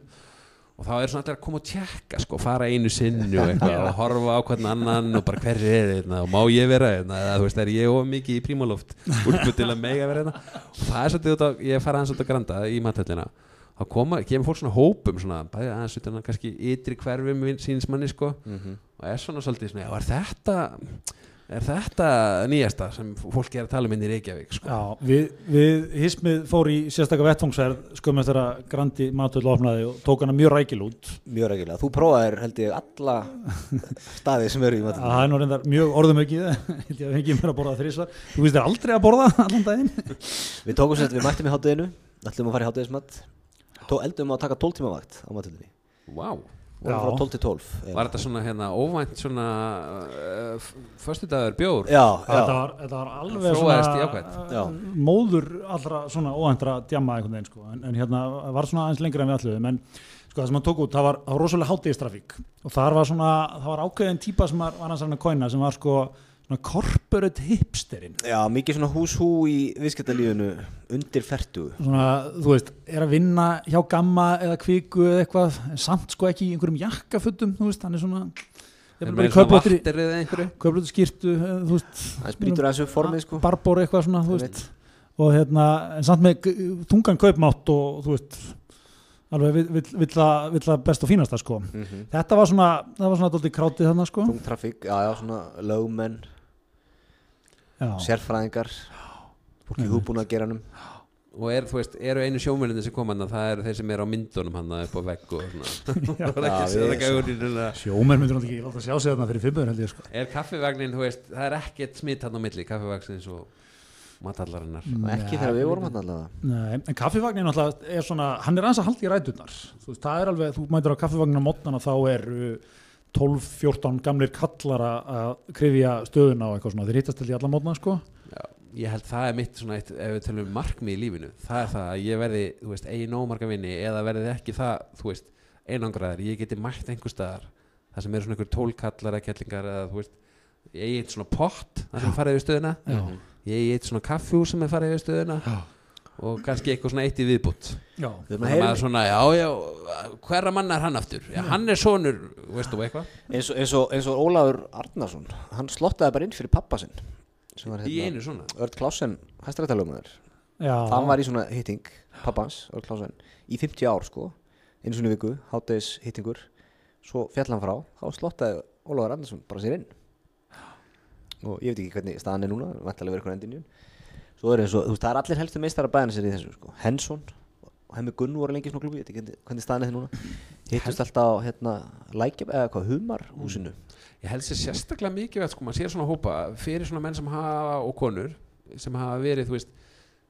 og þá er svona allir að koma og tjekka sko, fara einu sinni og eitthvað og horfa á hvern annan og bara hver er þetta og má ég vera þetta eða þú veist, er ég of mikið í prímaloft úlpu til að mega vera þetta og það er svolítið út á, ég fara aðeins út að granda í mathöllina. Þá koma, kemur fólk svona hópum svona, bæði aðeins utan að kannski ytri hverfum sínsmanni sko. Og er svona svolítið svona, já, er þetta er þetta nýjasta sem fólk er að tala um inn í Reykjavík sko? já við, við hismið fór í sérstakka vettfangsverð skömmum eftir að Grandi matöll opnaði og tók hana mjög rækil út. Mjög rækilega, þú prófaðir held ég alla staði sem eru í að matur það er nú reyndar mjög orðum ekki held ég að fengi mér að borða þrísvar þú veist þér aldrei að borða allan daginn. Við tókum sér, við mættum í hátteginu ætlum að fara í háttegismat Tó eldum að taka 12 tíma vakt á maturlinni wow. Vorum Já. frá 12 til 12 var þetta svona hérna óvænt svona uh, föstudagur bjór Já, þetta já, var, þetta var alveg svona jákvætt. Já. móður allra svona óhændra djamma einhvern veginn sko. en, en hérna var svona aðeins lengra en við alluðum en sko það sem hann tók út, það var, það var rosalega hátíðistrafík og þar var svona, það var ákveðin típa sem var, var hans að kóina sem var sko svona corporate hipsterinn. Já, mikið svona hús-hú í viðskiptalífinu undir fertu svona, þú veist, er að vinna hjá gamma eða kviku eða eitthvað en samt sko ekki í einhverjum jakkafutum þú veist, hann er svona ég er í svona vattir eða einhverju. köflóttri skýrtu, eh, þú veist Það sprítur aðeins upp formið sko. Barbór eitthvað svona, þú veist. Og hérna, en samt með þungan kaupmátt og þú veist alveg vill, vill, vill, það, vill það best og fínasta sko. Mm -hmm. þetta var svona, það var svona sérfræðingar fólk í húbúna að gera hannum og er, þú veist, eru einu sjómennindi sem kom hann það eru þeir sem eru á myndunum hann upp á vegg og svona. Já. það er ekki láta sjá sig þarna fyrir fimmur held ég sko. Er kaffivagnin, þú veist, það er ekkert smitt hann á milli kaffivagnins og matallarinnar. Ekki þegar við vorum hann allavega. Nei, en kaffivagnin náttúrulega er svona, hann er aðeins að halda í rætunar þú veist, það er alveg, þú mætur á kaffivagnin á mótnana þá er 12-14 gamlir kallar að- að krifja stöðuna og eitthvað svona, þeir hittast til í alla mótna sko. Já, ég held það er mitt svona eitt, ef við tölum um markmið í lífinu það er það að ég verði, þú veist, eigi nómarka vinni eða verði ekki það, þú veist einangraðar, ég geti mætt einhver staðar það sem eru svona einhver tólkallar eða kettlingar eða þú veist, ég eitt svona pott það sem farið við stöðuna. Já, ég eitt svona kaffjús sem er farið við stöðuna. Já, og kannski eitthvað svona eitt í viðbútt og að maður svona, já, já, hverra manna er hann aftur? Já, hann er sonur, veistu þú eitthvað? Eins og, eins og, eins og Ólafur Arnarsson hann slottaði bara inn fyrir pappa sinn sem var í hérna einu svona? Örd Klásen hæstarættalögumæður já. Hann var í svona hitting pappans, Örd Klásen í 50 ár sko einu svona í viku, háttegis hittingur svo fjall hann frá, þá slottaði Ólafur Arnarsson bara sér inn. Og ég veit ekki hvernig staðan er núna vantilega verið eitthvað endinjun svo er eins og, þú veist, það er allir helstu meistara bæðan sér í þessu sko, Hensson og hemmi Gunn voru lengi í svona klubi, ég veit ekki hvernig- staðan er þeir núna. Hittust alltaf á hérna lækjum, eða hvað, humar húsinu ég held sér sérstaklega mikið veit, sko, maður sér svona hópa fyrir svona menn sem hafa og konur sem hafa verið, þú veist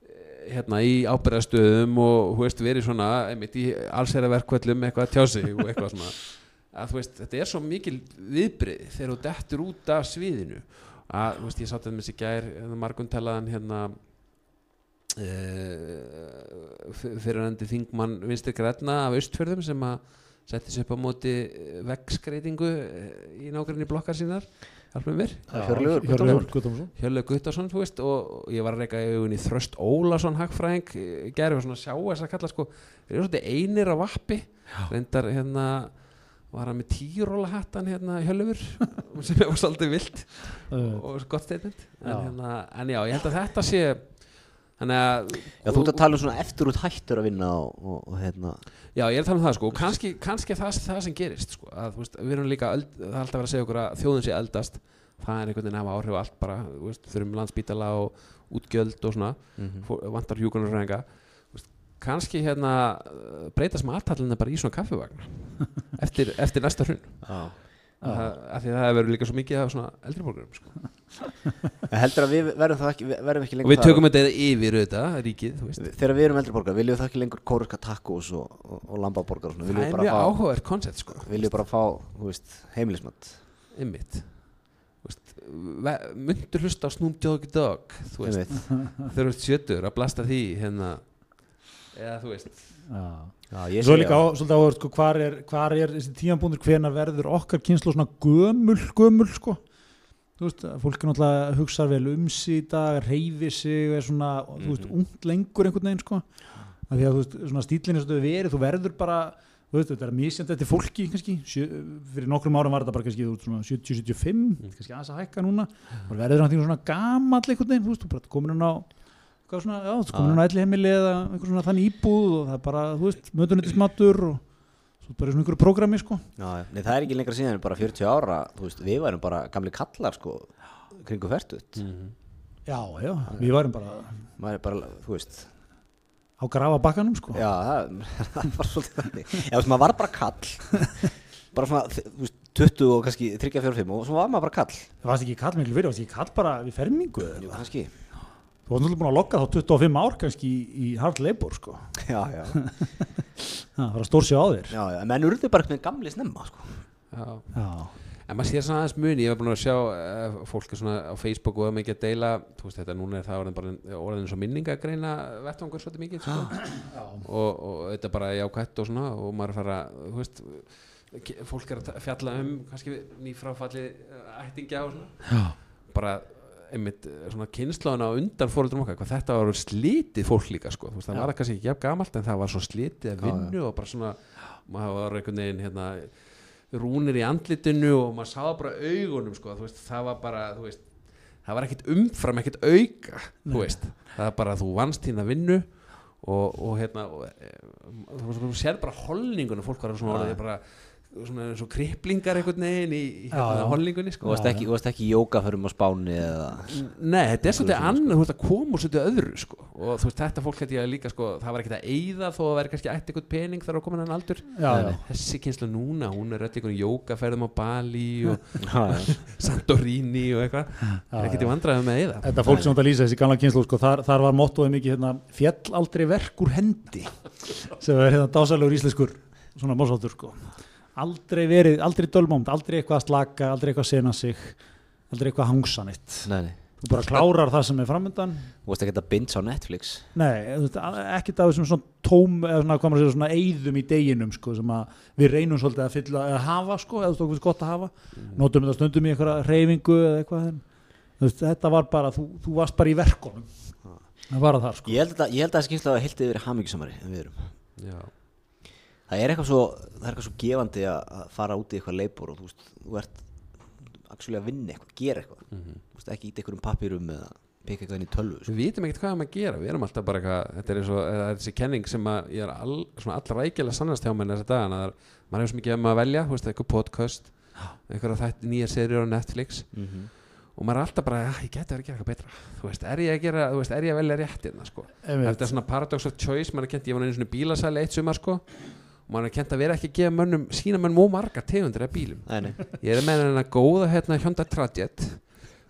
eh, hérna í ábyrðastöðum og þú veist, verið svona einmitt í allsæra verkvöllum eitthvað að tjá sig og eitthvað svona. Að veist, þetta er svo mikil viðbrið þegar þú dettur út af sviðinu að, þú veist, ég sátt að með sér gær margun talaðan hérna uh, fyrir endi þingmann vinstri græna af austfjörðum sem að setti sig upp á móti veggskreitingu í nágrinni blokkar sínar. Hjálpum mér. Hjörlega Guttarsson, og ég var að reyka í augunni Þröst Ólason hagfræðing gerði svona að sjá þess að kalla sko. Þeir eru svolítið einir á vappi. Reyndar hérna var hann með tíróla hattan hérna Hjörleifur sem var svolítið vilt og gott statement. En, hérna, en já, ég held að þetta sé þannig að Já, þú ert að tala um svona eftir út hættur að vinna og, og, og hérna. Já, ég er að tala um það sko. Og kannski, kannski er það, það sem gerist sko að þú veist, við erum líka, öld, það er alltaf verið að segja okkur að þjóðin sé eldast. Það er einhvern veginn að hafa áhrif á allt bara þú veist, þurfum landsbítala og útgjöld og svona, mm -hmm. vantar veist, kannski hérna breytast matarlinna bara í svona kaffivagn eftir, eftir næsta hrun. Já. Það- af því að það verður líka svo mikið af svona eldri borgurum sko. Heldur að við verðum það ekki, verðum ekki og lengur við tökum þetta yfir auðvitað, ríkið Þegar við erum eldri borgar, viljum við það ekki lengur kóruska takkos og, og, og lambaborgar og svona? Það er mjög áhugavert koncept sko. viljum við bara fá, heimilismat? Ymmit myndur hlusta á Snoop Doggy Dogg þú veist, þú ert sjötur að blasta því hérna eða þú veist. Já. Já, ég Svo er líka á, svolítið áhverð sko, hvar er, hvar er þessi tímanbúndur hvena verður okkar kynslu svona gömul, gömul sko? Þú veist, fólk er náttúrulega hugsa vel um dag, reyfi sig er svona, þú veist, Mhm. ungt lengur einhvern veginn sko, af því að þú veist svona stílinni sem þú verið, þú verður bara þú veist, þetta er misjandi eftir fólki kannski. Sjö, fyrir nokkrum árum var þetta bara kannski þú veist, svona 70-75, kannski aðeins að hækka núna. Og verður hann svona gamall einhvern veginn, þú veist, þú bara komin hann á hvað svona, já, þú komin hann á elli heimili eða einhver svona þannig íbúð og það er bara, þú veist, mötunættismatur og svo bara svona einhverju prógrami, sko. Já. Nei, það er ekki lengra síðan en bara 40 ára þú veist, við værum bara gamli kallar sko, kringu færtut Já, já, við varum bara er bara, þú veist. Á grafa bakkanum, sko. Já, það, það var svolítið þannig. Já, þú veist, maður var bara kall. Bara svona, þú veist, 20 og kannski 3, 4, 5 og svo var maður bara kall. Það varst ekki kall miklu fyrir, varst ekki kall bara við fermingu eða Jú, kannski Þú varst náttúrulega búin að lokka þá 25 ár kannski í, í hard labor, sko. Já, já, Það var að stór sig á þér. Já, já, menn urðu bara með gamli snemma sko. já. Já, en maður sér svona aðeins muni ég var búin að sjá uh, fólk er svona á Facebook og það mikið að deila þú veist þetta núna er það orðin bara orðin svo minningagreina vettvangur svolítið mikið sko. og, og þetta er bara jákvætt og svona og maður er að fara þú veist fólk er að fjalla um kannski nýfráfalli uh, ættingja og svona. Já, bara einmitt eh, svona kynnslóðina á undan fóruldrum okkar hvað þetta var slítið fólk líka sko. Veist, það var það kannski ekki jafn gamalt en það var svo slítið að vinnu og bara svona maður var einhvern veginn hérna, rúnir í andlitinu og maður sá það bara augunum sko. Veist, það var bara þú veist, það var ekkit umfram, ekkit auka það er bara að þú vannst þína vinnu og, og hérna og, e, þú, þú sér bara holningunum fólk var svona orðið bara svona eins og kriplingar einhvern veginn í, hérna, holningunni Þú sko. varst ekki, þú varst ekki í jókaförum á Spáni eða Nei, þetta er svolítið svona, annað, þú veist að koma úr svolítið öðru sko. og þú veist, þetta fólk hætti ég líka sko, það var ekkert að eyða þó að vera kannski ætti eitthvað pening þegar það komin hann aldur já, Nei, já. þessi kynslu núna, hún er öll einhvern jókaferðum á Bali og Já, já. Santorini og eitthvað Já, er ekkert í já. vandræðum með eyða Þetta fólk sem þetta lýsa, þessi gamla kynslu sko, þar, þar var mottoðið mikið hérna, fjall aldrei verk úr hendi sem er hérna dásalegur íslenskur svona mósáttur sko aldrei verið, aldrei dölmómt, aldrei eitthvað að slaka aldrei eitthvað að sena sig aldrei eitthvað að hangsa neitt. Nei, nei. þú bara klárar það sem er framöndan Þú varst ekki að binge á Netflix. Nei, veist, ekkert af þessum svona tóm eða svona, hvað maður segir, svona eyðum í deginum sko, sem að við reynum svolítið að fylla eða hafa sko, eða þú veist, okkur gott að hafa. Notum þetta stundum í einhverja reyfingu eða eitthvað en, þú veist, þetta var bara, þú, þú varst bara í verkunum. Það var það sko. Ég held að, ég held að þessi kynsla heilt yfir hamingjusamari en við erum. Já, Það er eitthvað svo, það er eitthvað svo gefandi að, að fara út í eitthvað leipur og þú veist, þú ert að vinna eitthvað, gera eitthvað. Þú veist, ekki ít einhverjum pappirum eða peka eitthvað inn í tölvu sko. við vitum ekkert hvað að gera við erum alltaf bara eitthvað, þetta er eins og eða þessi kenning sem að ég er all, svona allra rækilega sannast hjá menn þessa dagana, það er, maður hefur svo mikið um að velja, þú veist, eitthvað podcast þætti nýja serjur á Netflix. Mm -hmm. og maður er alltaf bara, "Ah, ég geti verið að gera eitthvað betra. Þú veist, er ég að gera, þú veist, er ég að velja rétt hérna, sko. Þetta er svona paradox of choice, maður er kent, ég var einu svona bílasæli eitt sumar, sko maður er kent að vera ekki að gefa mönnum, sína mönnum ómargar tegundir af bílum. Nei. ég er með hennar góða hérna Hyundai Trajet.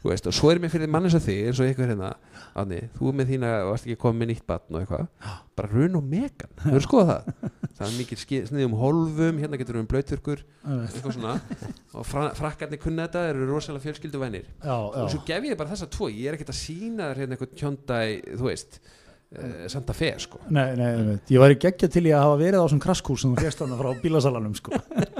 Veist, og svo er mér fyrir mann eins og þig eins og ykkur hérna, Átni, þú er með þína varst ekki komið með nýtt batn og eitthvað. Bara run og megan, þú verður skoða það? Það er mikið sniðum hólfum hérna getur við um blöyturkur, eitthvað svona. Og fra, frakkarnir kunna þetta eru rosalega fjölskyldu vennir og svo gef ég bara þessa tvo. Ég er ekkert að sína þér hérna eitthvað Hyundai þú veist, Santa Fe sko Nei, nei, ég væri geggja til í að hafa verið á þessum kraskús sem þú fjast þarna frá bílasalanum sko.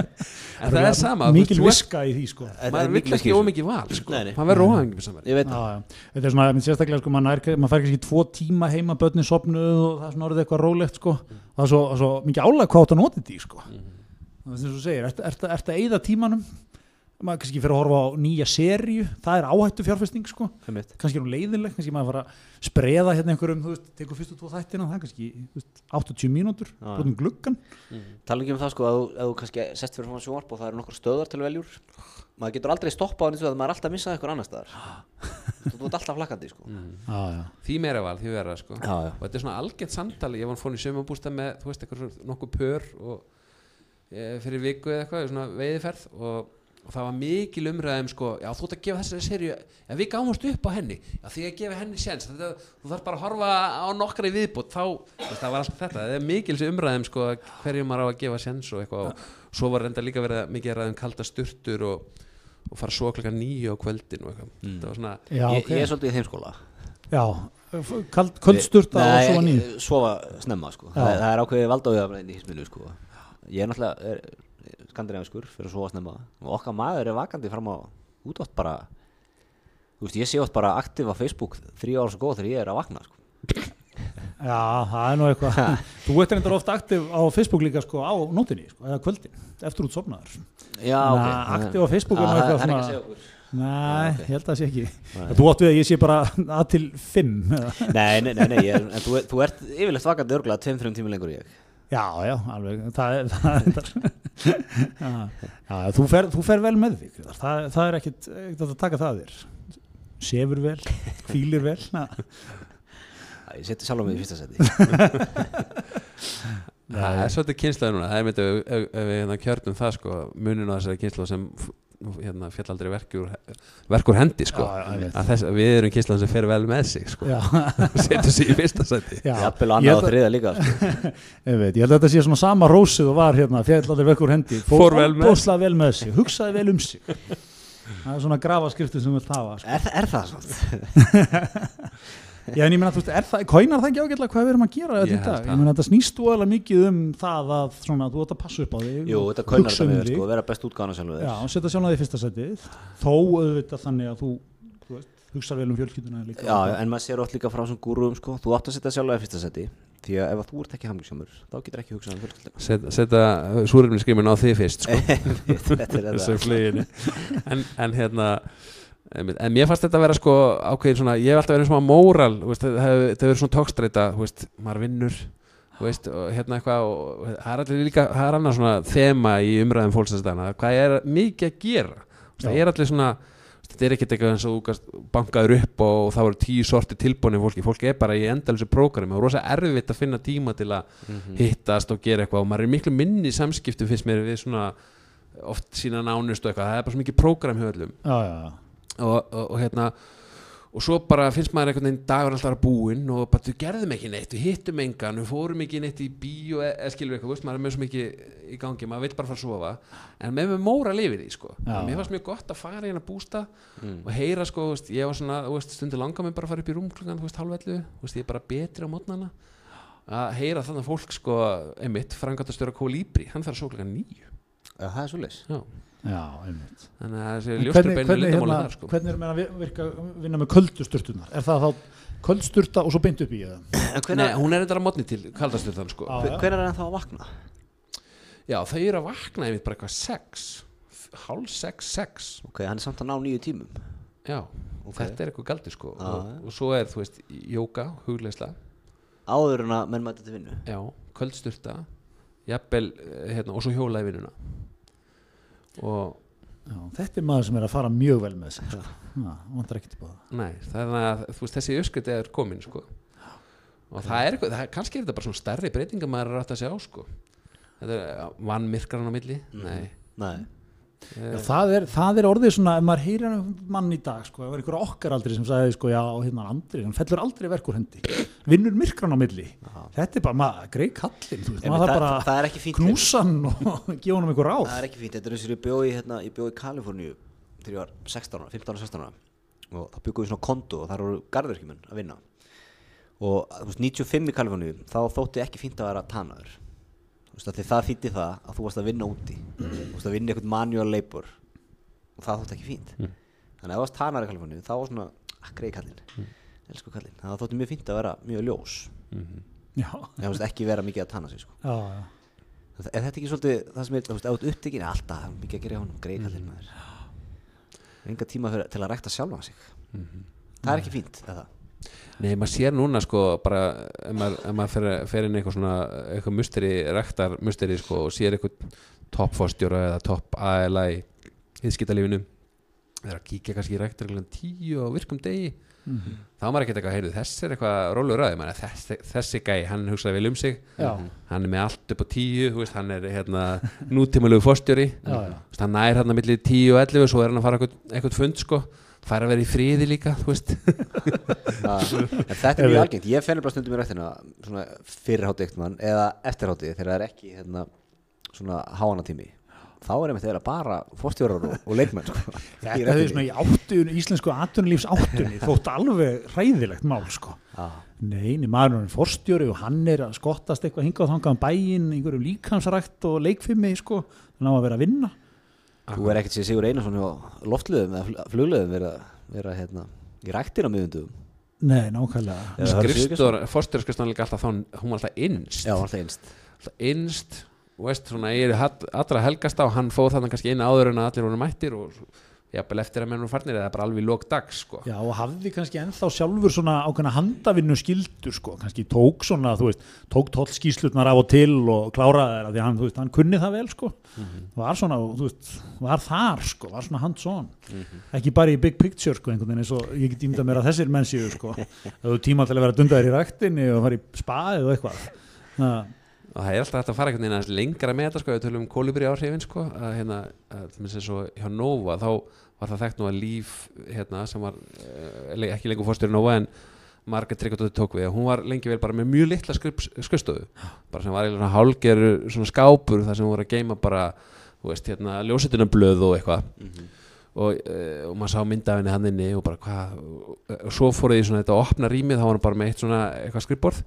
en það er sama, veist, viska í því sko. Er maður mikil vill ekki ómikið val sko, Nei, nei. maður verður óhangið samar Ég veit já, það þetta er svona, einmitt sérstaklega sko, maður, fær kannski tvo tíma heima börnin sopnuð og það er svona orðið eitthvað rólegt sko. það er svo, svo mikið álag hvað átt að nota því sko. það er sem þú segir, ert að eyða tímanum maður kannski fyrir að horfa á nýja serju það er áhættu fjárfesting sko. Kannski er hún leiðileg, kannski maður fara að spreða hérna einhverjum, þú veist, tekur fyrstu tvo þættina það er kannski, þú veist, 80 mínútur Já, já. brotin gluggan Tala ekki um það sko að þú, að þú kannski sest fyrir svona sjónvarp og það eru nokkur stöðar til veljúr maður getur aldrei stoppað á og að maður er alltaf að missa eitthvað annar staðar. Þú ert alltaf flakkandi sko. Já, já. því meira val, því verða sko. Já, já. og þetta er svona algjört samtali, ég var fór í sömabústa með, þú veist, eitthvað svona nokkuð pör og e, fyrir viku eða eitthvað, svona veiðiferð og, og það var mikil umræðum sko, já þú ert að gefa þessari serju já við gáumst upp á henni, já því að gefa henni séns, þetta, þú þarf bara að horfa á nokkra í viðbútt, þá, veist, það var alltaf þetta. Það er mikil umræðum sko, hverju maður á að gefa séns og eitthvað. Og svo var reynda líka verið að- mikið að ræða um kalda sturtur og, og fara svo klokka nýju á kvöldin og eitthvað, Mm. það var svona já ég, ok. ég er svolítið í þeim skóla. Já, og svo Nei, nýð ekki- sofa snemma sko. Já. það, það er ákveðið valdáðið skandinaviskur fyrir að sofa snemma. Og okkar maður er vakandi fram á útátt bara. Þú veist ég sé oft bara aktiv á Facebook þrjú ára svo góð þegar ég er að vakna sko. Já, það er nú eitthvað. Þú ert reyndar ofta aktiv á Facebook líka sko á nótinni, sko, eða kvöldin eftir út sopnaður já ok. Aktiv á Facebook er nú það eitthvað það er ekki að svona- segja okkur. Nei, ok. ég held að það sé ekki. Nei. Þú átt við að ég sé bara að til fimm eða? nei nei nei, nei er- en þú, þú ert yfirleitt vakandi örgulega 2-3 tíma lengur en ég Já, já, alveg. Það er, það er já, já, þú, fer, þú fer vel með þig Grétar. það, það er ekkit, ekkit að taka það að þér. Sefur vel, hvílir vel. Ég seti sjálf mig í fyrsta seti. Það er svolítið kynslaði núna, það er myndið ef, ef, ef við hérna kjörnum það sko, munin á þessari kynslaði sem hérna, fjallaldri verkur, verkur hendi sko, Já, þess, við erum kynslaði sem fer vel með sig sko, setur sig í fyrsta sæti. Já. Jafnvel annað og þriða líka sko. Ég veit, ég held að þetta sé svona sama rósið og var hérna, fjallallir vekkur hendi. Fór vel með vel með sig, hugsaði vel um sig. Það er svona grafaskriftin sem við hafa sko. er, er það svona? Já, en ég meina, þú veist, er það, kóinar það ekki ágætlega hvað við erum að gera þetta í dag? það. Ég meina, þetta snýst þú alveg mikið um það að svona, þú ert að passa upp á þig jú þetta hugsa um með þig. sko, vera best útgáðan sjálfur Já, setja sjálf það í fyrsta setið þó auðvitað þannig að þú þú veist, hugsar vel um fjölskylduna líka Já, en maður sér oft líka frá þessum gúruum sko, þú átt að setja sjálflega í fyrsta seti því að ef að þú ert ekki hamlíksjámur þá getur ekki hugsað um fjölskylduna Set, setja súrefniskrimin á þig fyrst sko. Þetta er sem þetta fluginu en, en hérna en mér fannst þetta að vera sko ákveðin svona, ég hef alltaf verið svona móral það hefur hefur svona tókstreita maður vinnur veist, og hérna eitthvað og það er allir líka, það er annað svona þema í umræðum fólksastana, hvað er mikið að gera veist, það er allir svona veist, þetta er ekkert eitthvað eins og bankaður upp og, það voru tíu sorti tilbúinni fólki fólki er bara í endalþessu prógrami og rosa erfitt að finna tíma til að Mhm. hittast og gera eitthvað og maður er miklu minni í samskiptum finnst mér við svona oft sína nánust og eitthvað, það er bara svo mikið prógram hjá öllum já, já, já. Og, og, og hérna og svo bara finnst maður einhvern veginn dagur alltaf að búinn og bara við gerðum ekki neitt við hittum engan, við fórum ekki neitt í bíó eða eða skilur eitthvað, veist, maður er með svo mikið í gangi, maður vil bara fara að sofa en með með móra lifið því, sko Já. mér fannst mjög gott að fara í hérna bústa Mm. og heyra, sko, veist, ég var svona veist, stundu langa mig bara að fara upp í rúm klukkan þú veist, halvellu, þú veist, ég er bara betri á mótnana að heyra þannig fólk, sko einmitt, frangatastjóra Kólíbri hann fer að klukkan nýju Já, það er svo leys Já. já einmitt þannig að þessi En ljóstur beinu hvernig, lindamála hérna, þar, sko hvernig er meina að virka, vinna með köldusturtunar er það þá köldusturta og svo beint upp í eða? En Nei, hvenær, hún er þetta að mótni til kaldastjórnan sko. Já. hvenær er hann þá að vakna? Já, þau eru að vakna einmitt bara eitthvað sex hálf sex, sex Ok, hann er samt að ná nýju tímum Já, þetta er eitthvað galdi sko Já, og, já. og svo er, þú veist, jóka, hugleisla Áður en að menn mæta til vinnu Já, kvöldstyrta jafnvel, eh, hérna, og svo hjóla í vinnuna. Og Já, þetta er maður sem er að fara mjög vel með sig sko. Vantar á það nei, þannig að þú veist, þessi öskut er komin sko. Og það er það, er- kannski er þetta bara svona stærri breytinga maður er að sjá sko. Þetta er vann myrkran á milli? Nei. Nei. eh, Já, það, er, það er orðið svona, ef maður heyrir um mann í dag, sko, ef það er einhver okkar aldrei sem sagði, sko, já, hérna Andri, hann fellur aldrei verkur hendi, vinnur myrkran á milli, þetta er bara, maður, greið kallinn, þú veist, maður það, þarf bara það er ekki fínt. knúsa hann og gefa hann einhver ráð. Það er ekki fínt, þetta er eins og ég bjóði hérna, ég bjóði í Kaliforníu þegar ég var 16 ára, 15 ára, 16 ára. Og þá byggum við svona konto og þar voru garðverkjumenn að vinna. Og þú veist, 95 í Kaliforníu þá þótti ekki fínt að vera tanaður því það þýtti það að þú varst að vinna úti. Þú veist að vinna eitthvað manual labor. Og það þótti ekki fínt. Þannig að ef þú varst tanar í Kaliforníu þá var svona, að greið kallinn. Elsku kallinn, það þótti mjög fínt að vera mjög ljós. Já, en þú veist ekki vera mikið að tana sig sko. Já, já. Er þetta ekki svolítið það sem er, þú veist, át upptekinn er alltaf það er mikið að gera hjá honum, greið kallinn maður. Enga tíma fyrir, til að rækta sjálfan sig. Það er ekki fínt, eða Nei, maður sér núna sko bara ef maður, ef maður fer, fer inn eitthvað svona eitthvað musteri, rektar musteri sko og sér eitthvað toppfórstjóra eða topp ALA í viðskiptalífinu það er að kíkja kannski í rektar tíu á virkum degi þá er maður ekkert eitthvað, heyrðu, þessi er eitthvað rólur ræði, maður, þessi, þessi gæ, hann hugsaði vel um sig Já. hann er með allt upp á tíu, veist, hann er hérna nútímalegu fórstjóri Já, já. Hann nær hann að milli tíu og 11 svo er hann að fara eitthvað, eitthvað fund sko fara að vera í friði líka, þú veist En þetta er mjög algengt, ég fennir bara stundum í ræktina svona fyrirhátti eitt mann eða eftirhátti þegar það er ekki hérna, svona háanatími þá er einmitt þeirra bara fórstjórar og, og leikmenn sko, Þetta er svona í áttunni, íslensku atvinnulífs áttunni, þótt alveg hræðilegt mál, sko. Já. Nei, nei, maður er forstjóri og hann er að skottast eitthvað hingað og þangað um bæinn, einhverju líkansrækt og leikfimi, sko, þannig að vera að vinna. Þú er ekkert sér Sigur Einarsson hjá loftliðum eða flugliðum vera, vera hérna, í ræktina miðundum Nei, nákvæmlega. Skrifstór, fórstjóraskristan líka alltaf þá hún var alltaf innst. Já, alltaf einst alltaf innst og veist svona ég er allra helgast á hann fóð þarna kannski inn áður en að allir voru mættir og jafnvel eftir að menn voru farnir eða bara alveg lók dags sko. Já, og hafði kannski ennþá sjálfur svona ákveðna handavinnu skildur, sko, kannski tók svona, þú veist, tók tollskíslutnar af og til og kláraði þeirra, því hann, þú veist, hann kunni það vel, sko, var svona, þú veist, var þar, sko, var svona hands-on, ekki bara í big picture, sko, einhvern veginn eins og ég get ímyndað mér að þessir menn séu, sko, það þú tíma til að vera dundaðir í ræktinni og fara í spaðið og eitthvað, það, og það er alltaf hægt að fara einhvern veginn lengra með þetta sko, við tölum um kolibri áhrifin sko, að hérna, að, dæmis eins og hjá Nova þá var það þekkt nú að Líf hérna, sem var uh, ekki lengur fórstjóri Nova en Margaret Tryggardóttir tók við. Hún var lengi vel bara með mjög litla skrifstofu. Bara sem var eiginlega hálger svona skápur þar sem voru að geima bara þú veist, hérna, ljósetunablöð og eitthvað. Og, uh, og maður sá mynda af henni hann inni og bara hvað og, svo fóruð í svona þetta að opna rýmið þá var hann bara með eitt svona eitthvað skrifborð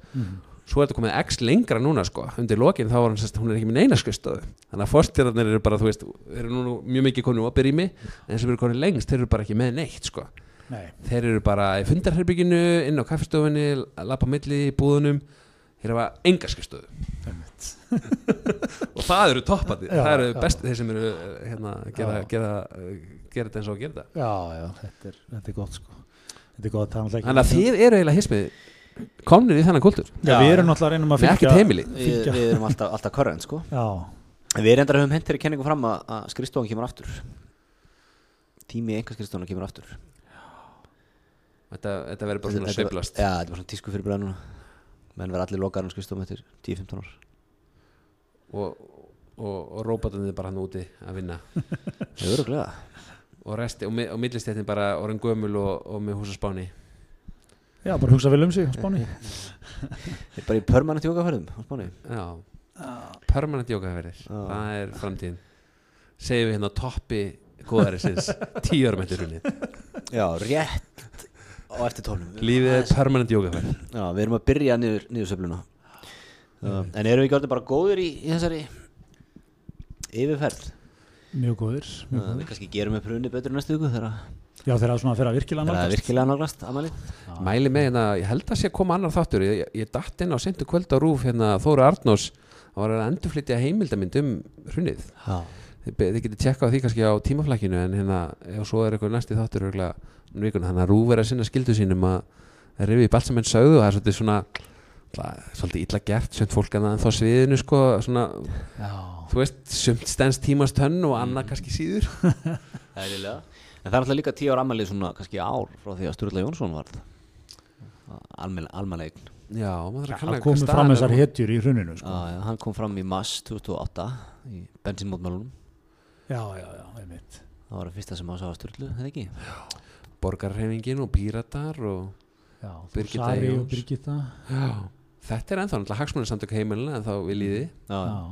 svo er þetta komið x lengra núna sko. Undir lokin þá var hann sérst hún er ekki með neina skrifstofu. Þannig að fórstjörðarnir eru bara þú veist eru nú mjög mikið konið opið rými en sem eru konið lengst þeir eru bara ekki með neitt sko. Nei, þeir eru bara í fundarherbygginu inn á kaffestofunni, lappa milli í búðunum. Þeir hafa enga skrifstöðu einmitt. og það eru toppandi, Já, það eru já. best þeir sem eru eh, hérna, gera, Já. gera, gera þetta eins og að gera þetta. Já, já, þetta er, þetta er gott sko. Þetta er gott, þannig að þið eru eiginlega hismið komnir í þennan kultur. Já, við erum að reynum að með fylgja við, við erum alltaf, alltaf korrent sko. Já, Við reyndar höfum hentir í kenningu fram að, að skrifstofan kemur aftur. Tími einhver skrifstofan kemur aftur. Þetta, þetta verður bara svona sveiflast. Já, þetta er bara svona tísku fyrir bræða núna. Menn verða allir lokaðar um skrifstofan eftir 10-15 ár. Og, og, og róbatunni bara hann úti að vinna. Það er öruglega og, resti, og, mi- og millistjættin bara orðin gömul og, og með hús á spáni já, bara hugsa vel um sig á Spáni. Þeir eru bara í permanent jókaferðum á Spáni. Já, permanent jókaferðir það er framtíðin. Segjum við hérna toppi góðarisins hrunið. Já, rétt á eftir tólum lífið er permanent jókaferð Já, við erum að byrja niður, niður söfluna uh, En erum við ekki orðin bara góður í, í þessari yfirferð? Mjög góðir, mjög uh, Við kannski gerum upp hrunni betur næstu viku þegar já, þegar það svona fyrir að virkilega það er nálgast. virkilega náglast amalið mæli með hérna, ég held að sé að koma annar þáttur. Ég, ég datt inn á sendu kvöld á rúf hérna, Þóru Arnós að var að endurflytja heimildamind um hrunið Já, þið, getur tjekkað á því kannski á tímaflækinu en hérna, ef svo er eitthvað næsti þáttur um þannig að rúf er að sinna skildu sínum að allt sem henn sögðu og það er svolítið svona það er svolítið illa gert, sumt fólk en þá sviðinu sko, svona, þú veist sumt stens tímast tönn og annað kannski síður. Eðlilega En það er alltaf líka tíu ára amalið svona kannski ár frá því að Sturla Jónsson var almanleign já, maður þarf að kanna það komið fram þessar hetjur í hruninu sko. Já, já, hann kom fram í mass 2008 í bensinmótmálunum já, já, já, einmitt Það var það fyrsta sem að sá að Sturlu, það ekki? borgarreifingin og píratar og já, Birgitta Sari og Jóns. Birgitta já, þetta er ennþá náttúrulega hagsmunarsamtök heimilina en þá viljiði Já, já. já,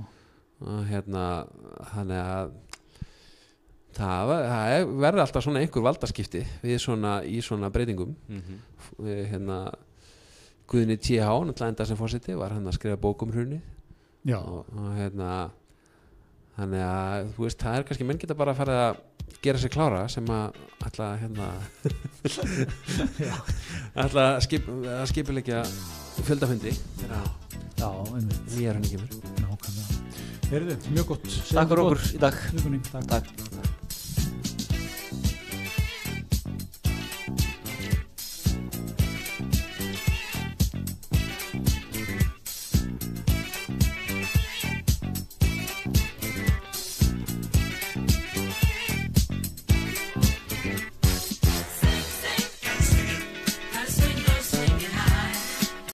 og hérna þannig að það, það er- verður alltaf svona einhver valdaskipti við svona í svona breytingum. Mhm. Við, hérna Guðni T.H. náttúrulega enda sem fórseti var hann að skrifa bók um hrunið. Já, og, og hérna þannig að þú veist það er kannski menn geta bara að fara að gera sér klára sem að ætla að hérna ætla að, skip, að skipilegja fjöldafundi einmitt. Nýjar henni kemur. Nákvæmlega. Heyrðu, mjög gott. Takk fyrir okkur í dag. Takk. Takk